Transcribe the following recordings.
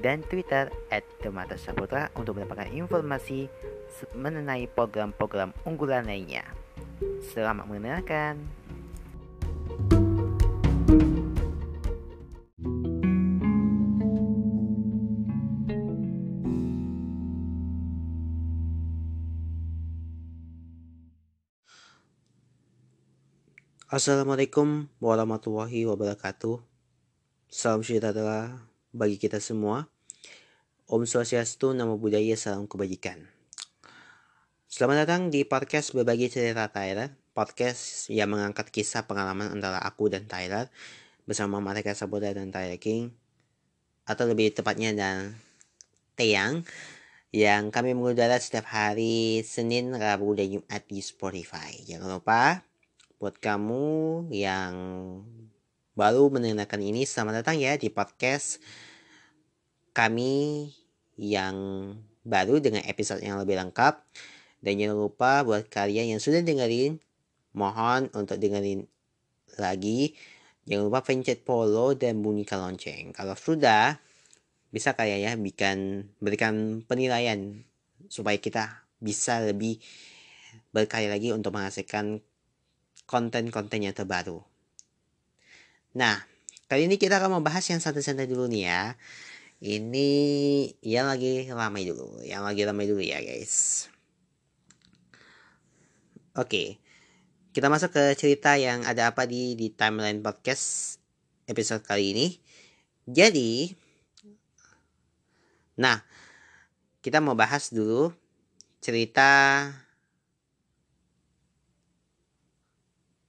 dan Twitter at Demata Saputra untuk mendapatkan informasi mengenai program-program unggulan lainnya. Selamat mendengarkan. Assalamualaikum warahmatullahi wabarakatuh. Salam sejahtera bagi kita semua. Om Swastiastu, Namo Buddhaya, Salam Kebajikan. Selamat datang di podcast Berbagi Cerita Tyler, podcast yang mengangkat kisah pengalaman antara aku dan Tyler bersama mereka Saboda dan Tyler King, atau lebih tepatnya dan Teyang, yang kami mengudara setiap hari Senin, Rabu, dan Jumat di Spotify. Jangan lupa buat kamu yang baru mendengarkan ini, selamat datang ya di podcast kami yang baru dengan episode yang lebih lengkap. Dan jangan lupa buat kalian yang sudah dengerin, mohon untuk dengerin lagi. Jangan lupa pencet follow dan bunyikan lonceng. Kalau sudah, bisa kalian ya bikin, berikan penilaian supaya kita bisa lebih berkarya lagi untuk menghasilkan konten-konten yang terbaru. Nah, kali ini kita akan membahas yang santai-santai dulu nih ya. Ini yang lagi ramai dulu, yang lagi ramai dulu ya guys. Oke, kita masuk ke cerita yang ada apa di di timeline podcast episode kali ini. Jadi, nah kita mau bahas dulu cerita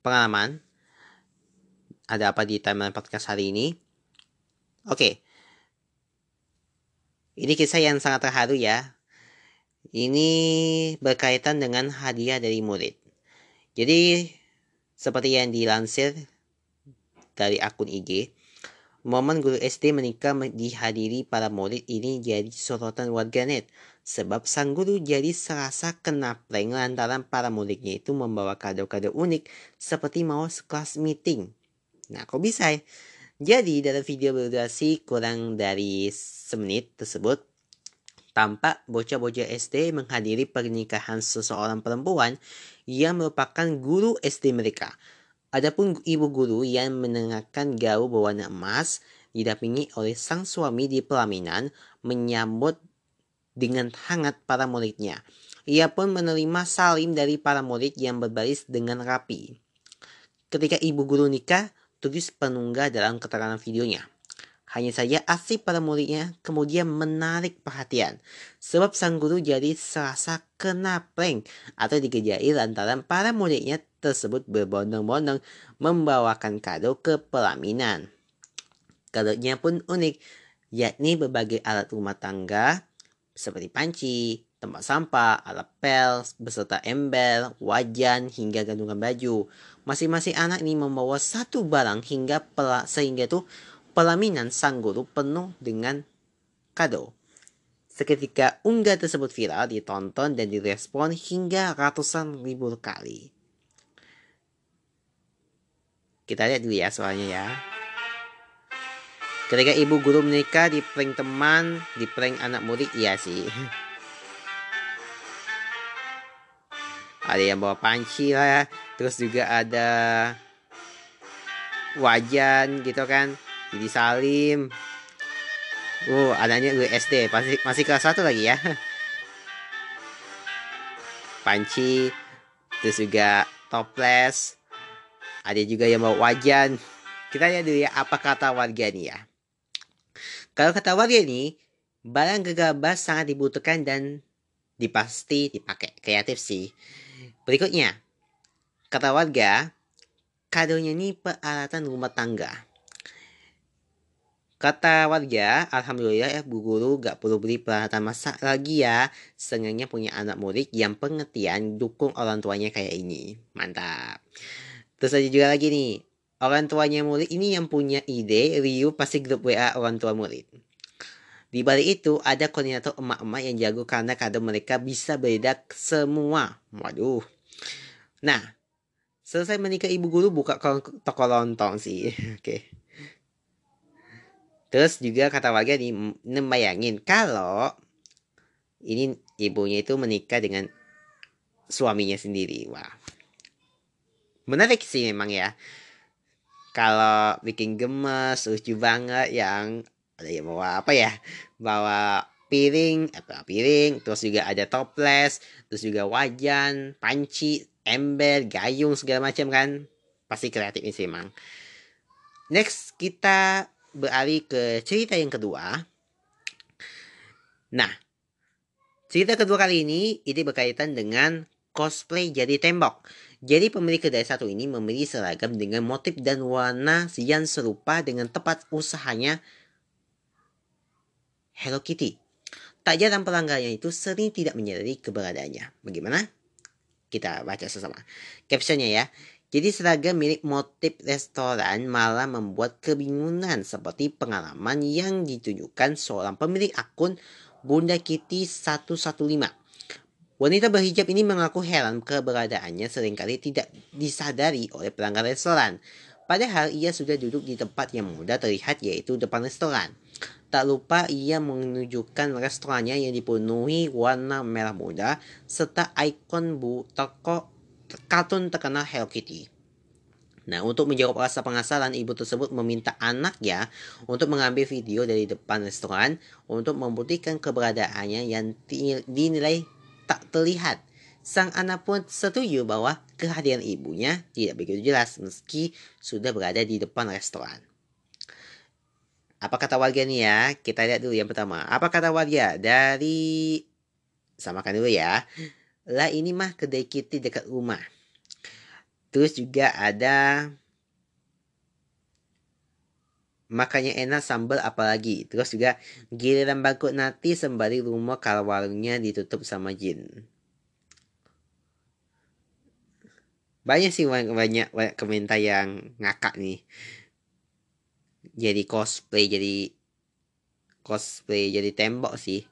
pengalaman ada apa di timeline podcast hari ini. Oke. Ini kisah yang sangat terharu ya. Ini berkaitan dengan hadiah dari murid. Jadi, seperti yang dilansir dari akun IG, momen guru SD menikah dihadiri para murid ini jadi sorotan warganet sebab sang guru jadi serasa kena prank lantaran para muridnya itu membawa kado-kado unik seperti mau kelas meeting. Nah, kok bisa ya? Jadi, dalam video berdurasi kurang dari semenit tersebut, tampak bocah-bocah SD menghadiri pernikahan seseorang perempuan yang merupakan guru SD mereka. Adapun ibu guru yang mengenakan gaun berwarna emas didampingi oleh sang suami di pelaminan menyambut dengan hangat para muridnya. Ia pun menerima salim dari para murid yang berbaris dengan rapi. Ketika ibu guru nikah, tulis penunggah dalam keterangan videonya. Hanya saja aksi para muridnya kemudian menarik perhatian. Sebab sang guru jadi serasa kena prank atau dikejai lantaran para muridnya tersebut berbondong-bondong membawakan kado ke pelaminan. Kadonya pun unik, yakni berbagai alat rumah tangga seperti panci, tempat sampah, alat pel, beserta ember, wajan, hingga gantungan baju. Masing-masing anak ini membawa satu barang hingga pela, sehingga itu pelaminan sang guru penuh dengan kado. Seketika unggah tersebut viral, ditonton dan direspon hingga ratusan ribu kali. Kita lihat dulu ya soalnya ya. Ketika ibu guru menikah di prank teman, di prank anak murid, iya sih. ada yang bawa panci lah terus juga ada wajan gitu kan jadi salim. Uh adanya gue SD pasti masih kelas satu lagi ya. Panci terus juga toples. Ada juga yang bawa wajan. Kita lihat dulu ya apa kata warga nih ya. Kalau kata warga ini barang gegabah sangat dibutuhkan dan dipasti dipakai. Kreatif sih. Berikutnya, kata warga, kadonya ini peralatan rumah tangga. Kata warga, Alhamdulillah ya Bu Guru gak perlu beli peralatan masak lagi ya. Senangnya punya anak murid yang pengertian dukung orang tuanya kayak ini. Mantap. Terus ada juga lagi nih. Orang tuanya murid ini yang punya ide, Ryu pasti grup WA orang tua murid. Di balik itu ada koordinator emak-emak yang jago karena kado mereka bisa beda semua. Waduh. Nah, selesai menikah ibu guru buka toko lontong sih. Oke. Terus juga kata warga nih, membayangin kalau ini ibunya itu menikah dengan suaminya sendiri. Wah. Menarik sih memang ya. Kalau bikin gemes, lucu banget yang ada yang bawa apa ya? Bawa piring, apa piring, terus juga ada toples, terus juga wajan, panci, ember, gayung segala macam kan. Pasti kreatif sih emang. Next kita beralih ke cerita yang kedua. Nah, cerita kedua kali ini ini berkaitan dengan cosplay jadi tembok. Jadi pemilik kedai satu ini membeli seragam dengan motif dan warna yang serupa dengan tempat usahanya Hello Kitty. Tak jarang pelanggannya itu sering tidak menyadari keberadaannya. Bagaimana? Kita baca sesama. Captionnya ya. Jadi seragam milik motif restoran malah membuat kebingungan seperti pengalaman yang ditunjukkan seorang pemilik akun Bunda Kitty 115. Wanita berhijab ini mengaku heran keberadaannya sering kali tidak disadari oleh pelanggan restoran. Padahal ia sudah duduk di tempat yang mudah terlihat yaitu depan restoran. Tak lupa ia menunjukkan restorannya yang dipenuhi warna merah muda serta ikon bu toko kartun terkenal Hello Kitty. Nah, untuk menjawab rasa penasaran, ibu tersebut meminta anaknya untuk mengambil video dari depan restoran untuk membuktikan keberadaannya yang dinilai tak terlihat. Sang anak pun setuju bahwa kehadiran ibunya tidak begitu jelas meski sudah berada di depan restoran. Apa kata warga nih ya? Kita lihat dulu yang pertama. Apa kata warga? Dari samakan dulu ya. Lah ini mah kedai kitty dekat rumah. Terus juga ada makanya enak sambal apalagi. Terus juga giliran bangkut nanti sembari rumah kalau warungnya ditutup sama jin. Banyak sih banyak, banyak komentar yang ngakak nih. Jadi cosplay jadi cosplay jadi tembok sih.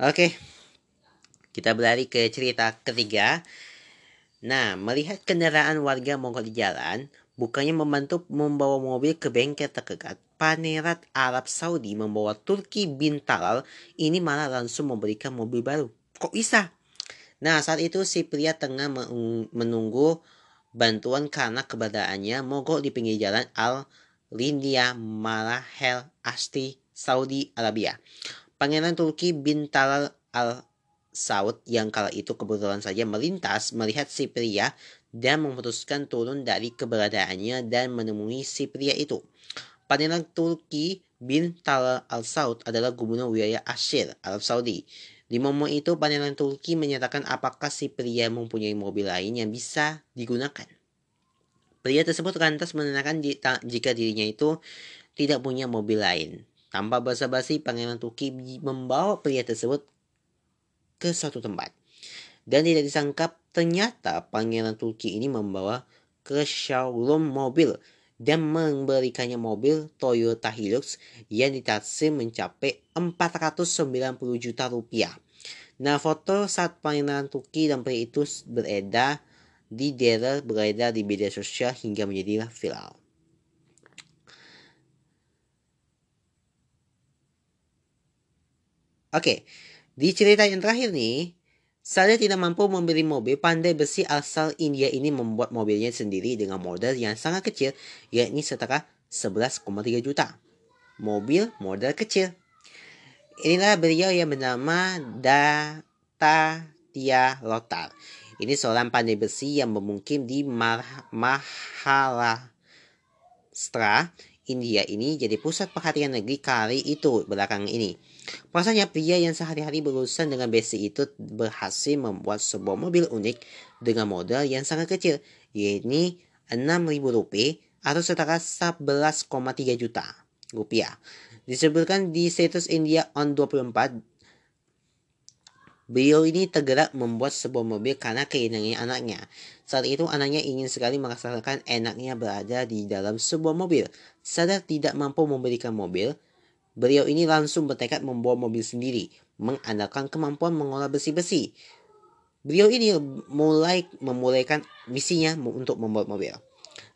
Oke, kita berlari ke cerita ketiga. Nah, melihat kendaraan warga mogok di jalan, bukannya membantu membawa mobil ke bengkel terdekat, Panerat Arab Saudi membawa Turki bin Talal ini malah langsung memberikan mobil baru. Kok bisa? Nah, saat itu si pria tengah menunggu bantuan karena keberadaannya mogok di pinggir jalan Al Lindia Malahel Asti Saudi Arabia. Pangeran Turki bin Talal al Saud yang kala itu kebetulan saja melintas melihat si pria dan memutuskan turun dari keberadaannya dan menemui si pria itu. Pangeran Turki bin Talal al Saud adalah gubernur wilayah Asyir, Arab Saudi. Di momen itu, Pangeran Turki menyatakan apakah si pria mempunyai mobil lain yang bisa digunakan. Pria tersebut lantas menanyakan jika dirinya itu tidak punya mobil lain. Tanpa basa-basi, Pangeran Turki membawa pria tersebut ke suatu tempat. Dan tidak disangka ternyata Pangeran Turki ini membawa ke showroom mobil dan memberikannya mobil Toyota Hilux yang ditaksir mencapai 490 juta rupiah. Nah, foto saat Pangeran Turki dan pria itu beredar di daerah beredar di media sosial hingga menjadi viral. Oke, di cerita yang terakhir nih, saya tidak mampu membeli mobil pandai besi asal India ini membuat mobilnya sendiri dengan model yang sangat kecil, yakni setara 11,3 juta. Mobil model kecil. Inilah beliau yang bernama Data Tia Lotar. Ini seorang pandai besi yang bermukim di Maharashtra, India ini jadi pusat perhatian negeri kali itu belakang ini. Rasanya pria yang sehari-hari berurusan dengan besi itu berhasil membuat sebuah mobil unik dengan modal yang sangat kecil, yaitu 6.000 rupiah atau setara 11,3 juta rupiah. Disebutkan di status India on 24 Beliau ini tergerak membuat sebuah mobil karena keinginannya anaknya. Saat itu anaknya ingin sekali merasakan enaknya berada di dalam sebuah mobil. Sadar tidak mampu memberikan mobil, beliau ini langsung bertekad membawa mobil sendiri, mengandalkan kemampuan mengolah besi-besi. Beliau ini mulai memulaikan misinya untuk membuat mobil.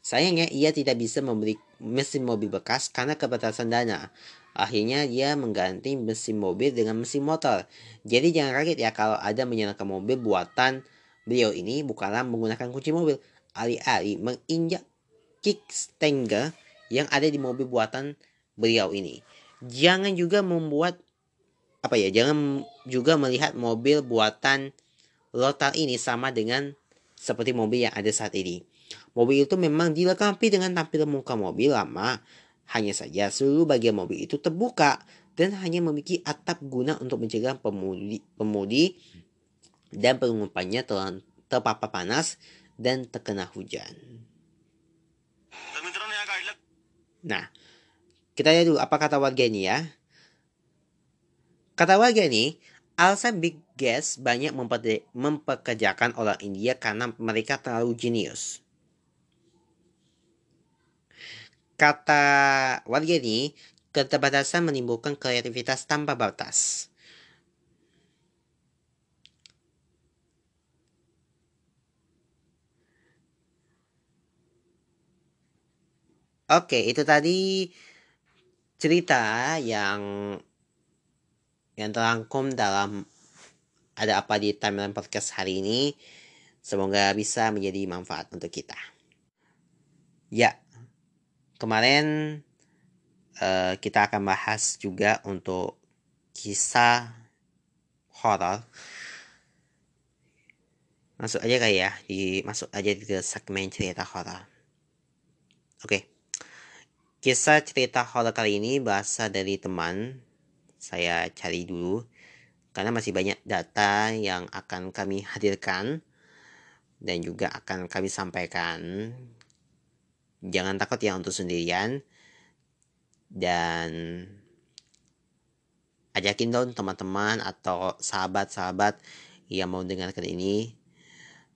Sayangnya ia tidak bisa membeli mesin mobil bekas karena keterbatasan dana. Akhirnya dia mengganti mesin mobil dengan mesin motor. Jadi jangan kaget ya kalau ada menyalakan mobil buatan beliau ini bukanlah menggunakan kunci mobil. Alih-alih menginjak kickstanger yang ada di mobil buatan beliau ini. Jangan juga membuat apa ya, jangan juga melihat mobil buatan Lotar ini sama dengan seperti mobil yang ada saat ini. Mobil itu memang dilengkapi dengan tampilan muka mobil lama hanya saja seluruh bagian mobil itu terbuka dan hanya memiliki atap guna untuk mencegah pemudi, pemudi dan pengumpannya terpapar panas dan terkena hujan. Nah, kita lihat dulu apa kata warga ini ya. Kata warga ini, alasan Big Gas banyak mempekerjakan orang India karena mereka terlalu jenius. Kata warga ini, keterbatasan menimbulkan kreativitas tanpa batas. Oke, itu tadi cerita yang yang terangkum dalam ada apa di timeline podcast hari ini. Semoga bisa menjadi manfaat untuk kita. Ya, kemarin uh, kita akan bahas juga untuk kisah horor masuk aja kali ya di masuk aja di segmen cerita horor oke okay. Kisah cerita horor kali ini bahasa dari teman saya cari dulu karena masih banyak data yang akan kami hadirkan dan juga akan kami sampaikan jangan takut ya untuk sendirian dan ajakin dong teman-teman atau sahabat-sahabat yang mau dengarkan ini.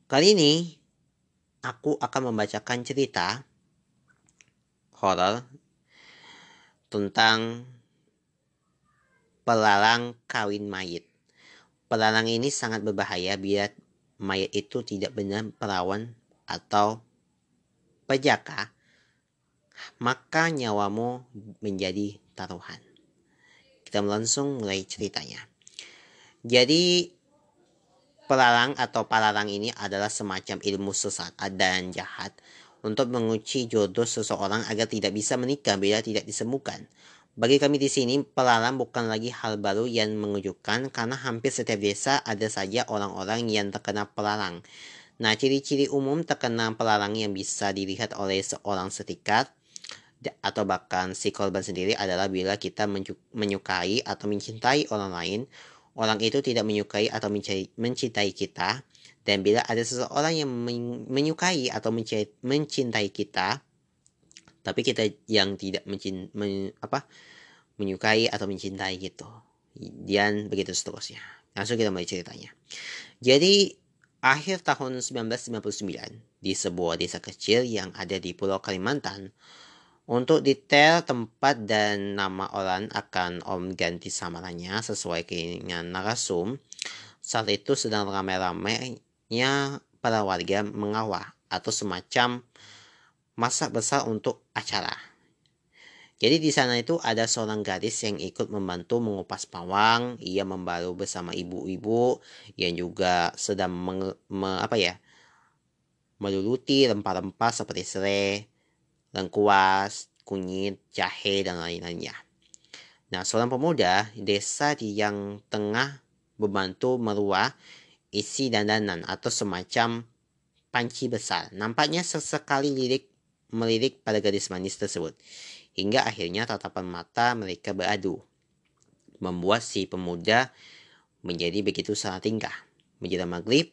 Kali ini aku akan membacakan cerita horor tentang pelalang kawin mayit. Pelalang ini sangat berbahaya bila mayat itu tidak benar perawan atau pejaka, maka nyawamu menjadi taruhan. Kita langsung mulai ceritanya. Jadi pelalang atau palalang ini adalah semacam ilmu sesat dan jahat untuk menguji jodoh seseorang agar tidak bisa menikah bila tidak disembuhkan. Bagi kami di sini, pelalang bukan lagi hal baru yang mengejutkan karena hampir setiap desa ada saja orang-orang yang terkena pelalang. Nah, ciri-ciri umum terkena pelarang yang bisa dilihat oleh seorang setikat atau bahkan si korban sendiri adalah bila kita menyukai atau mencintai orang lain, orang itu tidak menyukai atau mencintai kita, dan bila ada seseorang yang menyukai atau mencintai kita, tapi kita yang tidak mencin, men, apa, menyukai atau mencintai gitu, dan begitu seterusnya. Langsung kita mulai ceritanya. Jadi akhir tahun 1959 di sebuah desa kecil yang ada di Pulau Kalimantan. Untuk detail tempat dan nama orang akan Om ganti samarannya sesuai keinginan narasum. Saat itu sedang ramai-ramainya para warga mengawah atau semacam masak besar untuk acara. Jadi di sana itu ada seorang gadis yang ikut membantu mengupas pawang. Ia membaru bersama ibu-ibu yang juga sedang meng, me, apa ya meluluti rempah-rempah seperti serai, lengkuas, kunyit, jahe dan lain-lainnya. Nah, seorang pemuda desa yang tengah membantu meruah isi dandanan atau semacam panci besar. Nampaknya sesekali lirik melirik pada gadis manis tersebut hingga akhirnya tatapan mata mereka beradu, membuat si pemuda menjadi begitu salah tingkah. Menjelang maghrib,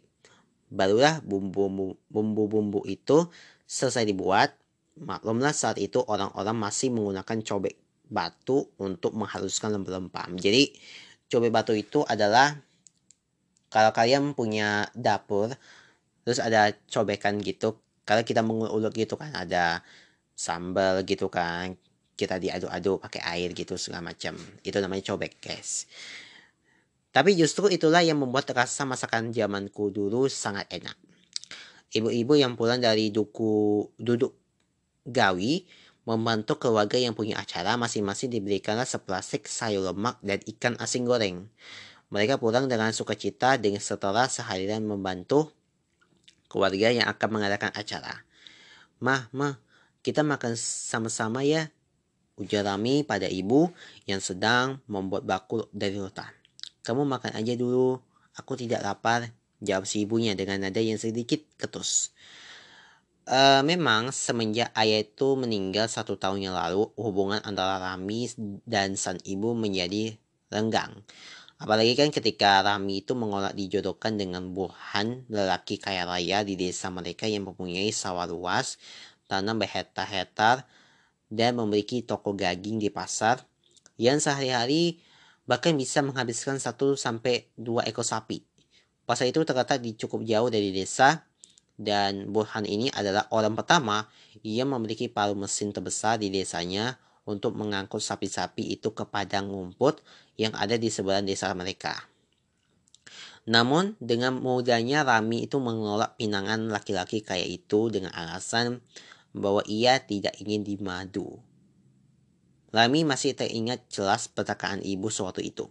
barulah bumbu-bumbu itu selesai dibuat. maklumlah saat itu orang-orang masih menggunakan cobek batu untuk menghaluskan lempah-lempah. Jadi cobek batu itu adalah kalau kalian punya dapur terus ada cobekan gitu kalau kita mengulek gitu kan ada sambal gitu kan kita diaduk-aduk pakai air gitu segala macam. Itu namanya cobek guys. Tapi justru itulah yang membuat rasa masakan zamanku dulu sangat enak. Ibu-ibu yang pulang dari duku duduk gawi membantu keluarga yang punya acara masing-masing diberikanlah seplastik sayur lemak dan ikan asin goreng mereka pulang dengan sukacita dengan setelah seharian membantu keluarga yang akan mengadakan acara. Mah, mah, kita makan sama-sama ya. Ujar Rami pada ibu yang sedang membuat bakul dari hutan. Kamu makan aja dulu, aku tidak lapar, jawab si ibunya dengan nada yang sedikit ketus. Uh, memang semenjak ayah itu meninggal satu tahun yang lalu, hubungan antara Rami dan sang ibu menjadi renggang. Apalagi kan ketika Rami itu mengolah dijodohkan dengan Burhan, lelaki kaya raya di desa mereka yang mempunyai sawah luas, tanam berhektar-hektar, dan memiliki toko daging di pasar yang sehari-hari bahkan bisa menghabiskan 1 sampai 2 ekor sapi. Pasar itu terletak di cukup jauh dari desa dan Burhan ini adalah orang pertama yang memiliki palu mesin terbesar di desanya untuk mengangkut sapi-sapi itu ke padang rumput yang ada di sebelah desa mereka. Namun, dengan mudahnya Rami itu menolak pinangan laki-laki kaya itu dengan alasan bahwa ia tidak ingin dimadu. Rami masih teringat jelas perkataan ibu sewaktu itu.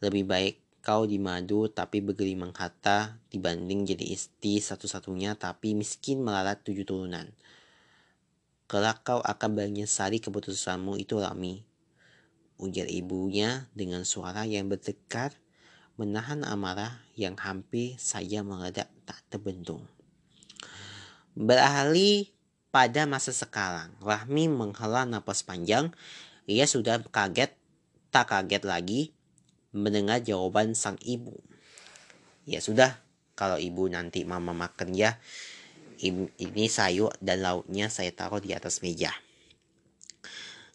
Lebih baik kau dimadu tapi bergelimang harta dibanding jadi istri satu-satunya tapi miskin melarat tujuh turunan. Kelak kau akan menyesali keputusanmu itu Rami. Ujar ibunya dengan suara yang berdekat menahan amarah yang hampir saja meledak tak terbendung. Beralih pada masa sekarang, Rahmi menghela napas panjang. Ia sudah kaget, tak kaget lagi mendengar jawaban sang ibu. Ya sudah, kalau ibu nanti mama makan ya, ini sayur dan lauknya saya taruh di atas meja.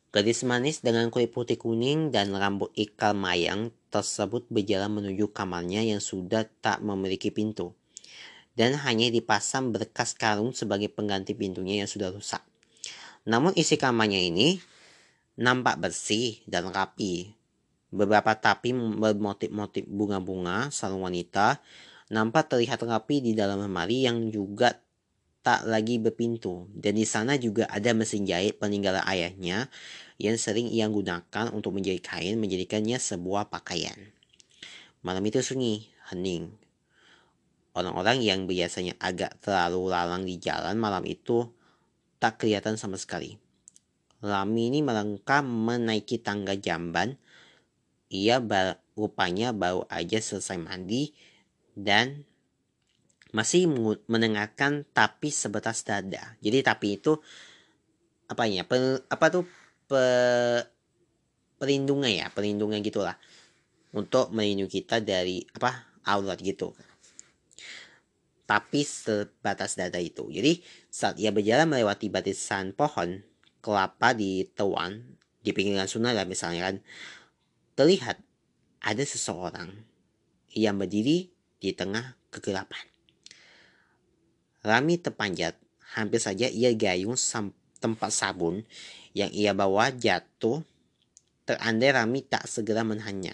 Gadis manis dengan kulit putih kuning dan rambut ikal mayang tersebut berjalan menuju kamarnya yang sudah tak memiliki pintu. Dan hanya dipasang berkas karung sebagai pengganti pintunya yang sudah rusak. Namun isi kamarnya ini nampak bersih dan rapi. Beberapa tapi bermotif-motif bunga-bunga sarung wanita nampak terlihat rapi di dalam lemari yang juga tak lagi berpintu dan di sana juga ada mesin jahit peninggalan ayahnya yang sering ia gunakan untuk menjahit kain menjadikannya sebuah pakaian. Malam itu sunyi, hening. Orang-orang yang biasanya agak terlalu lalang di jalan malam itu tak kelihatan sama sekali. Lami ini melangkah menaiki tangga jamban. Ia rupanya baru aja selesai mandi dan masih mendengarkan tapi sebatas dada. Jadi tapi itu apa ya? Per, apa tuh pe, perlindungan ya, perlindungan gitulah untuk melindungi kita dari apa aurat gitu. Tapi sebatas dada itu. Jadi saat ia berjalan melewati batisan pohon kelapa di Tewan di pinggiran sungai lah misalnya kan terlihat ada seseorang yang berdiri di tengah kegelapan. Rami terpanjat. Hampir saja ia gayung tempat sabun yang ia bawa jatuh. Terandai Rami tak segera menahannya.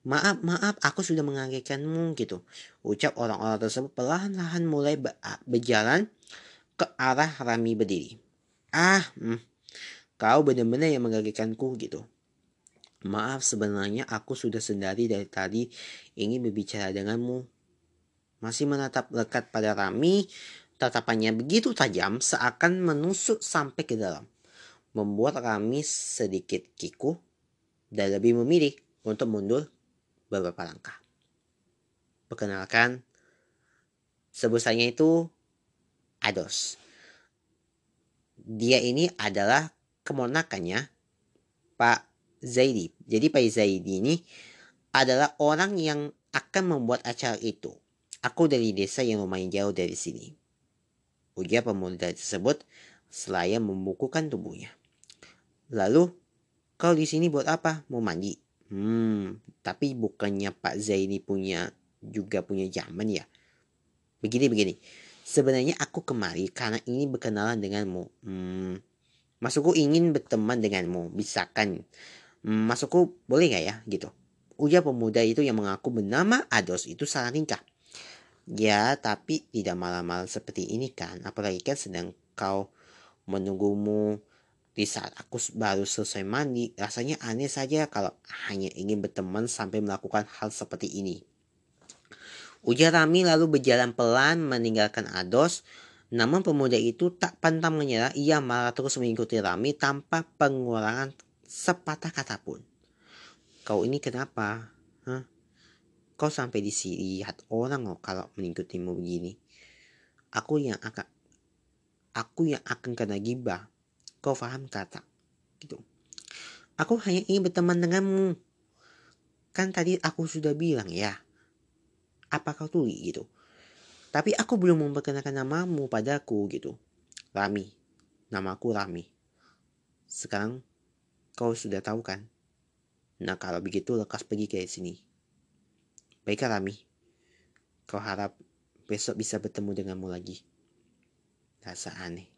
Maaf, maaf, aku sudah mengagetkanmu gitu. Ucap orang-orang tersebut perlahan-lahan mulai berjalan ke arah Rami berdiri. Ah, hmm, kau benar-benar yang mengagetkanku gitu. Maaf, sebenarnya aku sudah sendiri dari tadi ingin berbicara denganmu. Masih menatap lekat pada Rami, tatapannya begitu tajam seakan menusuk sampai ke dalam. Membuat Rami sedikit kiku dan lebih memilih untuk mundur beberapa langkah. Perkenalkan, sebutannya itu Ados. Dia ini adalah kemonakannya Pak Zaidi. Jadi Pak Zaidi ini adalah orang yang akan membuat acara itu. Aku dari desa yang lumayan jauh dari sini. Ujar pemuda tersebut Selaya membukukan tubuhnya. Lalu, kau di sini buat apa? Mau mandi? Hmm, tapi bukannya Pak Zaini punya juga punya zaman ya? Begini begini. Sebenarnya aku kemari karena ingin berkenalan denganmu. Hmm, masukku ingin berteman denganmu. Bisa kan? Hmm, masukku boleh nggak ya? Gitu. Ujar pemuda itu yang mengaku bernama Ados itu salah tingkah. Ya, tapi tidak malam-malam seperti ini kan. Apalagi kan sedang kau menunggumu di saat aku baru selesai mandi. Rasanya aneh saja kalau hanya ingin berteman sampai melakukan hal seperti ini. Ujar Rami lalu berjalan pelan meninggalkan Ados. Namun pemuda itu tak pantang menyerah. Ia malah terus mengikuti Rami tanpa pengurangan sepatah kata pun. Kau ini kenapa? Hah? Kau sampai di sini lihat orang loh kalau mengikutimu begini. Aku yang akan aku yang akan kena gibah. Kau paham kata? Gitu. Aku hanya ingin berteman denganmu. Kan tadi aku sudah bilang ya. Apa kau tuli gitu. Tapi aku belum memperkenalkan namamu padaku gitu. Rami. Namaku Rami. Sekarang kau sudah tahu kan? Nah kalau begitu lekas pergi ke sini. Baiklah Rami, kau harap besok bisa bertemu denganmu lagi. Rasa aneh.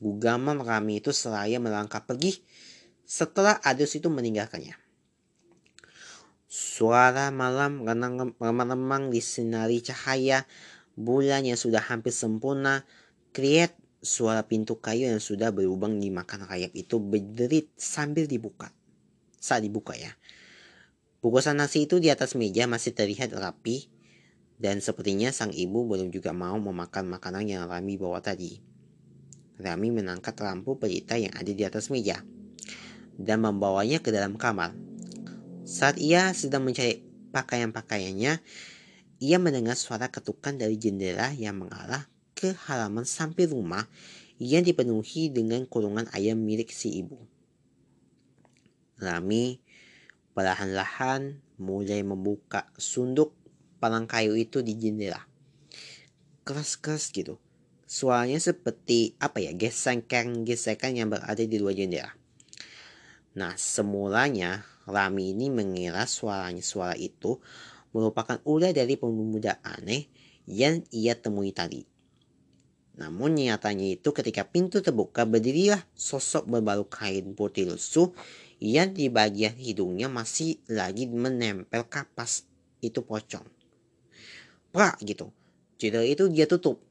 Gugaman Rami itu selaya melangkah pergi setelah Adus itu meninggalkannya. Suara malam remang-remang disinari cahaya bulan yang sudah hampir sempurna. Kriet suara pintu kayu yang sudah berlubang dimakan rayap itu berderit sambil dibuka. Saat dibuka ya. Bungkusan nasi itu di atas meja masih terlihat rapi dan sepertinya sang ibu belum juga mau memakan makanan yang Rami bawa tadi. Rami menangkap lampu pelita yang ada di atas meja dan membawanya ke dalam kamar. Saat ia sedang mencari pakaian-pakaiannya, ia mendengar suara ketukan dari jendela yang mengarah ke halaman samping rumah yang dipenuhi dengan kurungan ayam milik si ibu. Rami perlahan-lahan mulai membuka sunduk palang kayu itu di jendela. Keras-keras gitu. Suaranya seperti apa ya gesekan-gesekan yang berada di luar jendela. Nah semulanya Rami ini mengira suaranya suara itu merupakan ulah dari pemuda aneh yang ia temui tadi. Namun nyatanya itu ketika pintu terbuka berdirilah sosok berbalut kain putih lusuh yang di bagian hidungnya masih lagi menempel kapas itu pocong. Prak gitu. Jendela itu dia tutup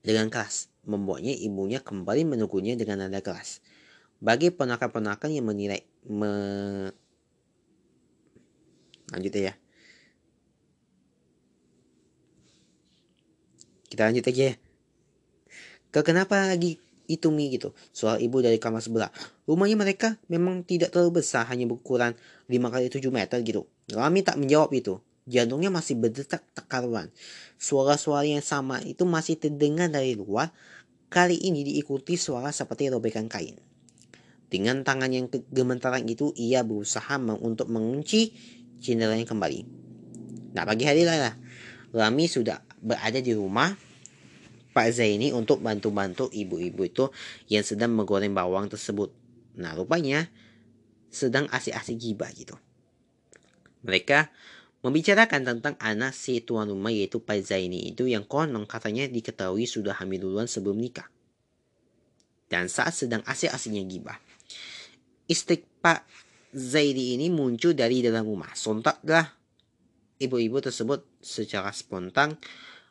dengan keras, membuatnya ibunya kembali menunggunya dengan nada keras. Bagi ponakan-ponakan yang menilai me... lanjut ya. Kita lanjut aja ya. Ke kenapa lagi itu mi gitu. Soal ibu dari kamar sebelah. Rumahnya mereka memang tidak terlalu besar, hanya berukuran 5 kali 7 meter gitu. Rami tak menjawab itu. Jantungnya masih berdetak tak karuan. Suara-suara yang sama itu masih terdengar dari luar. Kali ini diikuti suara seperti robekan kain. Dengan tangan yang gemetaran itu, ia berusaha untuk mengunci jendelanya kembali. Nah, pagi hari lah, Rami sudah berada di rumah Pak Zaini untuk bantu-bantu ibu-ibu itu yang sedang menggoreng bawang tersebut. Nah, rupanya sedang asik-asik gibah gitu. Mereka membicarakan tentang anak si tuan rumah yaitu Pak Zaini itu yang konon katanya diketahui sudah hamil duluan sebelum nikah. Dan saat sedang asik-asiknya gibah, istri Pak Zaini ini muncul dari dalam rumah. Sontaklah ibu-ibu tersebut secara spontan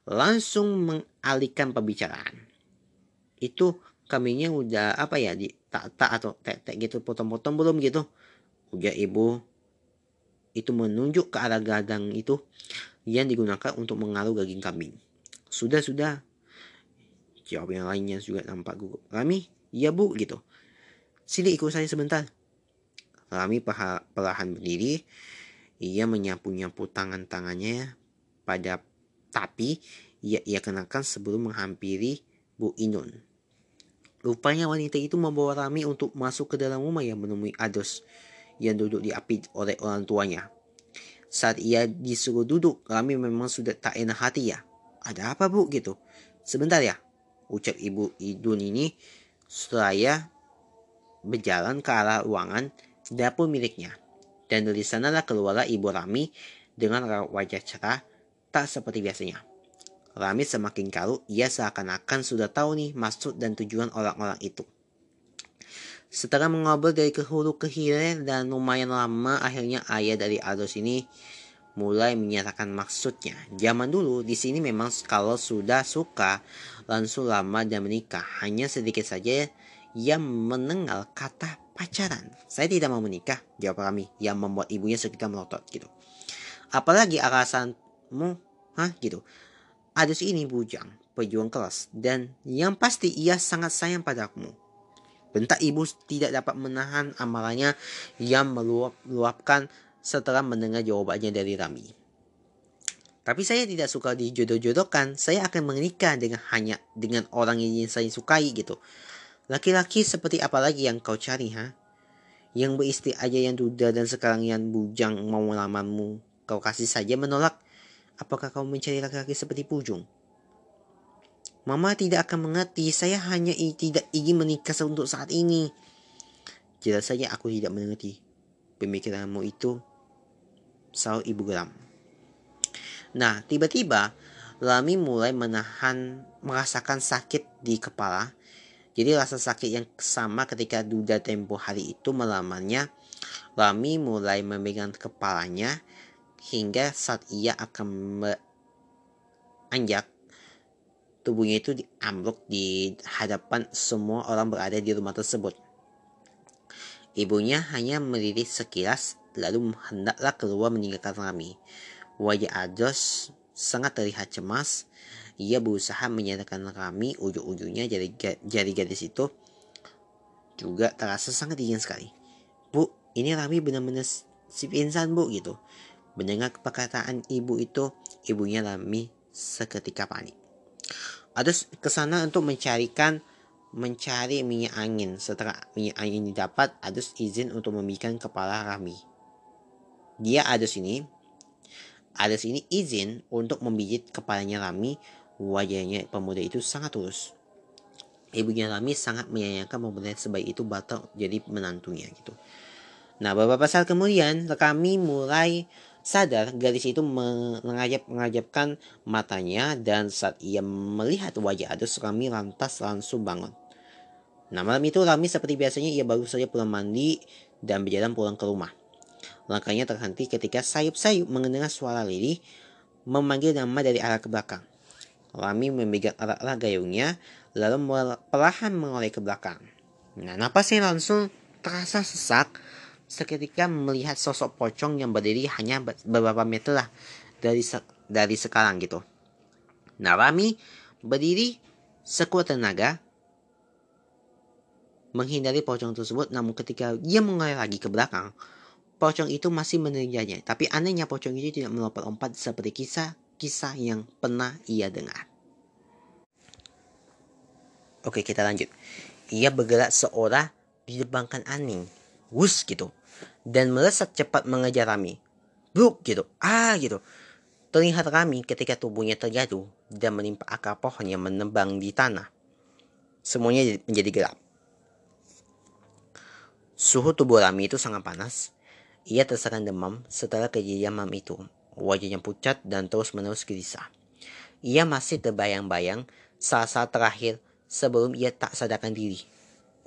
langsung mengalihkan pembicaraan. Itu kambingnya udah apa ya di tak tak atau tek tek gitu potong-potong belum gitu. Ujar ibu itu menunjuk ke arah gadang itu yang digunakan untuk mengaruh daging kambing. Sudah sudah. Jawab yang lainnya juga nampak gugup. Rami, iya bu gitu. Sini ikut saya sebentar. Rami perlahan berdiri. Ia menyapu-nyapu tangan-tangannya pada tapi ia, ia kenakan sebelum menghampiri Bu Inun. Rupanya wanita itu membawa Rami untuk masuk ke dalam rumah yang menemui Ados yang duduk di api oleh orang tuanya. Saat ia disuruh duduk, Rami memang sudah tak enak hati ya. Ada apa bu gitu? Sebentar ya. Ucap ibu Idun ini seraya berjalan ke arah ruangan dapur miliknya. Dan dari sanalah keluarlah ibu Rami dengan wajah cerah tak seperti biasanya. Rami semakin karu, ia seakan-akan sudah tahu nih maksud dan tujuan orang-orang itu. Setelah mengobrol dari ke hulu ke hilir dan lumayan lama, akhirnya ayah dari Ados ini mulai menyatakan maksudnya. Zaman dulu di sini memang kalau sudah suka langsung lama dan menikah. Hanya sedikit saja yang menengal kata pacaran. Saya tidak mau menikah, jawab kami yang membuat ibunya sekitar melotot gitu. Apalagi alasanmu, hah gitu. Adus ini bujang, pejuang kelas, dan yang pasti ia sangat sayang padamu. Bentak ibu tidak dapat menahan amalannya yang meluap-luapkan setelah mendengar jawabannya dari Rami. Tapi saya tidak suka dijodoh-jodohkan. Saya akan menikah dengan hanya dengan orang yang saya sukai gitu. Laki-laki seperti apa lagi yang kau cari, ha? Yang beristri aja yang duda dan sekarang yang bujang mau melamarmu. Kau kasih saja menolak. Apakah kau mencari laki-laki seperti Pujung? Mama tidak akan mengerti. Saya hanya tidak ingin menikah untuk saat ini. Jelas saja aku tidak mengerti. Pemikiranmu itu, sahut ibu geram. Nah, tiba-tiba Lami mulai menahan, merasakan sakit di kepala. Jadi rasa sakit yang sama ketika Duda tempo hari itu melamarnya. Lami mulai memegang kepalanya hingga saat ia akan beranjak tubuhnya itu diambruk di hadapan semua orang berada di rumah tersebut. Ibunya hanya melirik sekilas lalu hendaklah keluar meninggalkan Rami. Wajah Ados sangat terlihat cemas. Ia berusaha menyatakan Rami ujung-ujungnya jari, jari gadis itu juga terasa sangat dingin sekali. Bu, ini Rami benar-benar si pingsan bu gitu. Mendengar perkataan ibu itu, ibunya Rami seketika panik. Adus ke sana untuk mencarikan mencari minyak angin. Setelah minyak angin didapat, Adus izin untuk membikan kepala Rami. Dia Adus ini, Adus ini izin untuk membijit kepalanya Rami. Wajahnya pemuda itu sangat tulus. Ibunya Rami sangat menyayangkan pemuda sebaik itu batal jadi menantunya gitu. Nah beberapa saat kemudian kami mulai sadar gadis itu mengajap-mengajapkan matanya dan saat ia melihat wajah Adus Rami lantas langsung bangun. Nah malam itu Rami seperti biasanya ia baru saja pulang mandi dan berjalan pulang ke rumah. Langkahnya terhenti ketika sayup-sayup mengendengar suara Lili memanggil nama dari arah ke belakang. Rami memegang erat-erat gayungnya lalu perlahan mengoleh ke belakang. Nah napasnya langsung terasa sesak seketika melihat sosok pocong yang berdiri hanya beberapa meter lah dari se dari sekarang gitu. Nah Rami berdiri sekuat tenaga menghindari pocong tersebut namun ketika dia mengalir lagi ke belakang pocong itu masih menerjanya tapi anehnya pocong itu tidak melompat-lompat seperti kisah-kisah yang pernah ia dengar. Oke kita lanjut. Ia bergerak seorang di depan Aning. Wus gitu dan melesat cepat mengejar Rami. Bruk gitu, ah gitu. Terlihat Rami ketika tubuhnya terjatuh dan menimpa akar pohon yang menembang di tanah. Semuanya menjadi gelap. Suhu tubuh Rami itu sangat panas. Ia terserang demam setelah kejadian malam itu. Wajahnya pucat dan terus-menerus gelisah. Ia masih terbayang-bayang saat-saat terakhir sebelum ia tak sadarkan diri.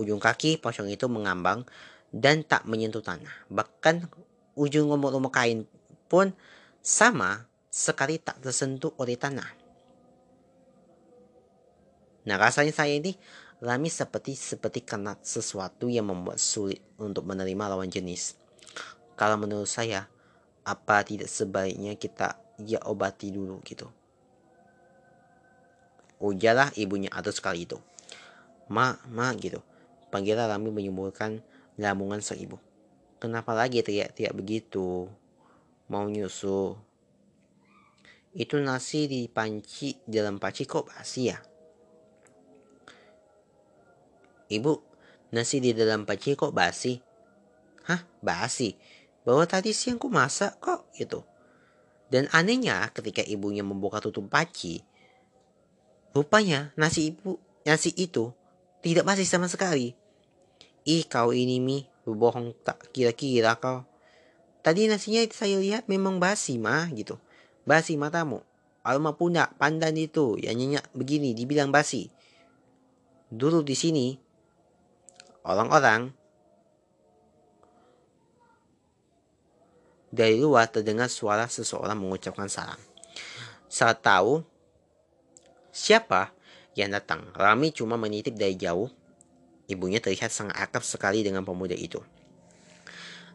Ujung kaki pocong itu mengambang dan tak menyentuh tanah. Bahkan ujung lumut-lumut kain pun sama sekali tak tersentuh oleh tanah. Nah rasanya saya ini Rami seperti seperti kena sesuatu yang membuat sulit untuk menerima lawan jenis. Kalau menurut saya, apa tidak sebaiknya kita ya obati dulu gitu. Ujarlah ibunya atas kali itu. Ma, ma gitu. Panggilan Rami menyembuhkan lamungan sang ibu. Kenapa lagi teriak-teriak begitu? Mau nyusu? Itu nasi di panci dalam panci kok basi ya? Ibu, nasi di dalam panci kok basi? Hah, basi? Bahwa tadi siang ku masak kok gitu. Dan anehnya ketika ibunya membuka tutup panci, rupanya nasi ibu nasi itu tidak basi sama sekali. Ih kau ini mi, berbohong tak kira-kira kau. Tadi nasinya saya lihat memang basi mah gitu. Basi matamu. Alma punya pandan itu yang nyenyak begini dibilang basi. Dulu di sini orang-orang dari luar terdengar suara seseorang mengucapkan salam. Saat tahu siapa yang datang, Rami cuma menitip dari jauh. Ibunya terlihat sangat akrab sekali dengan pemuda itu.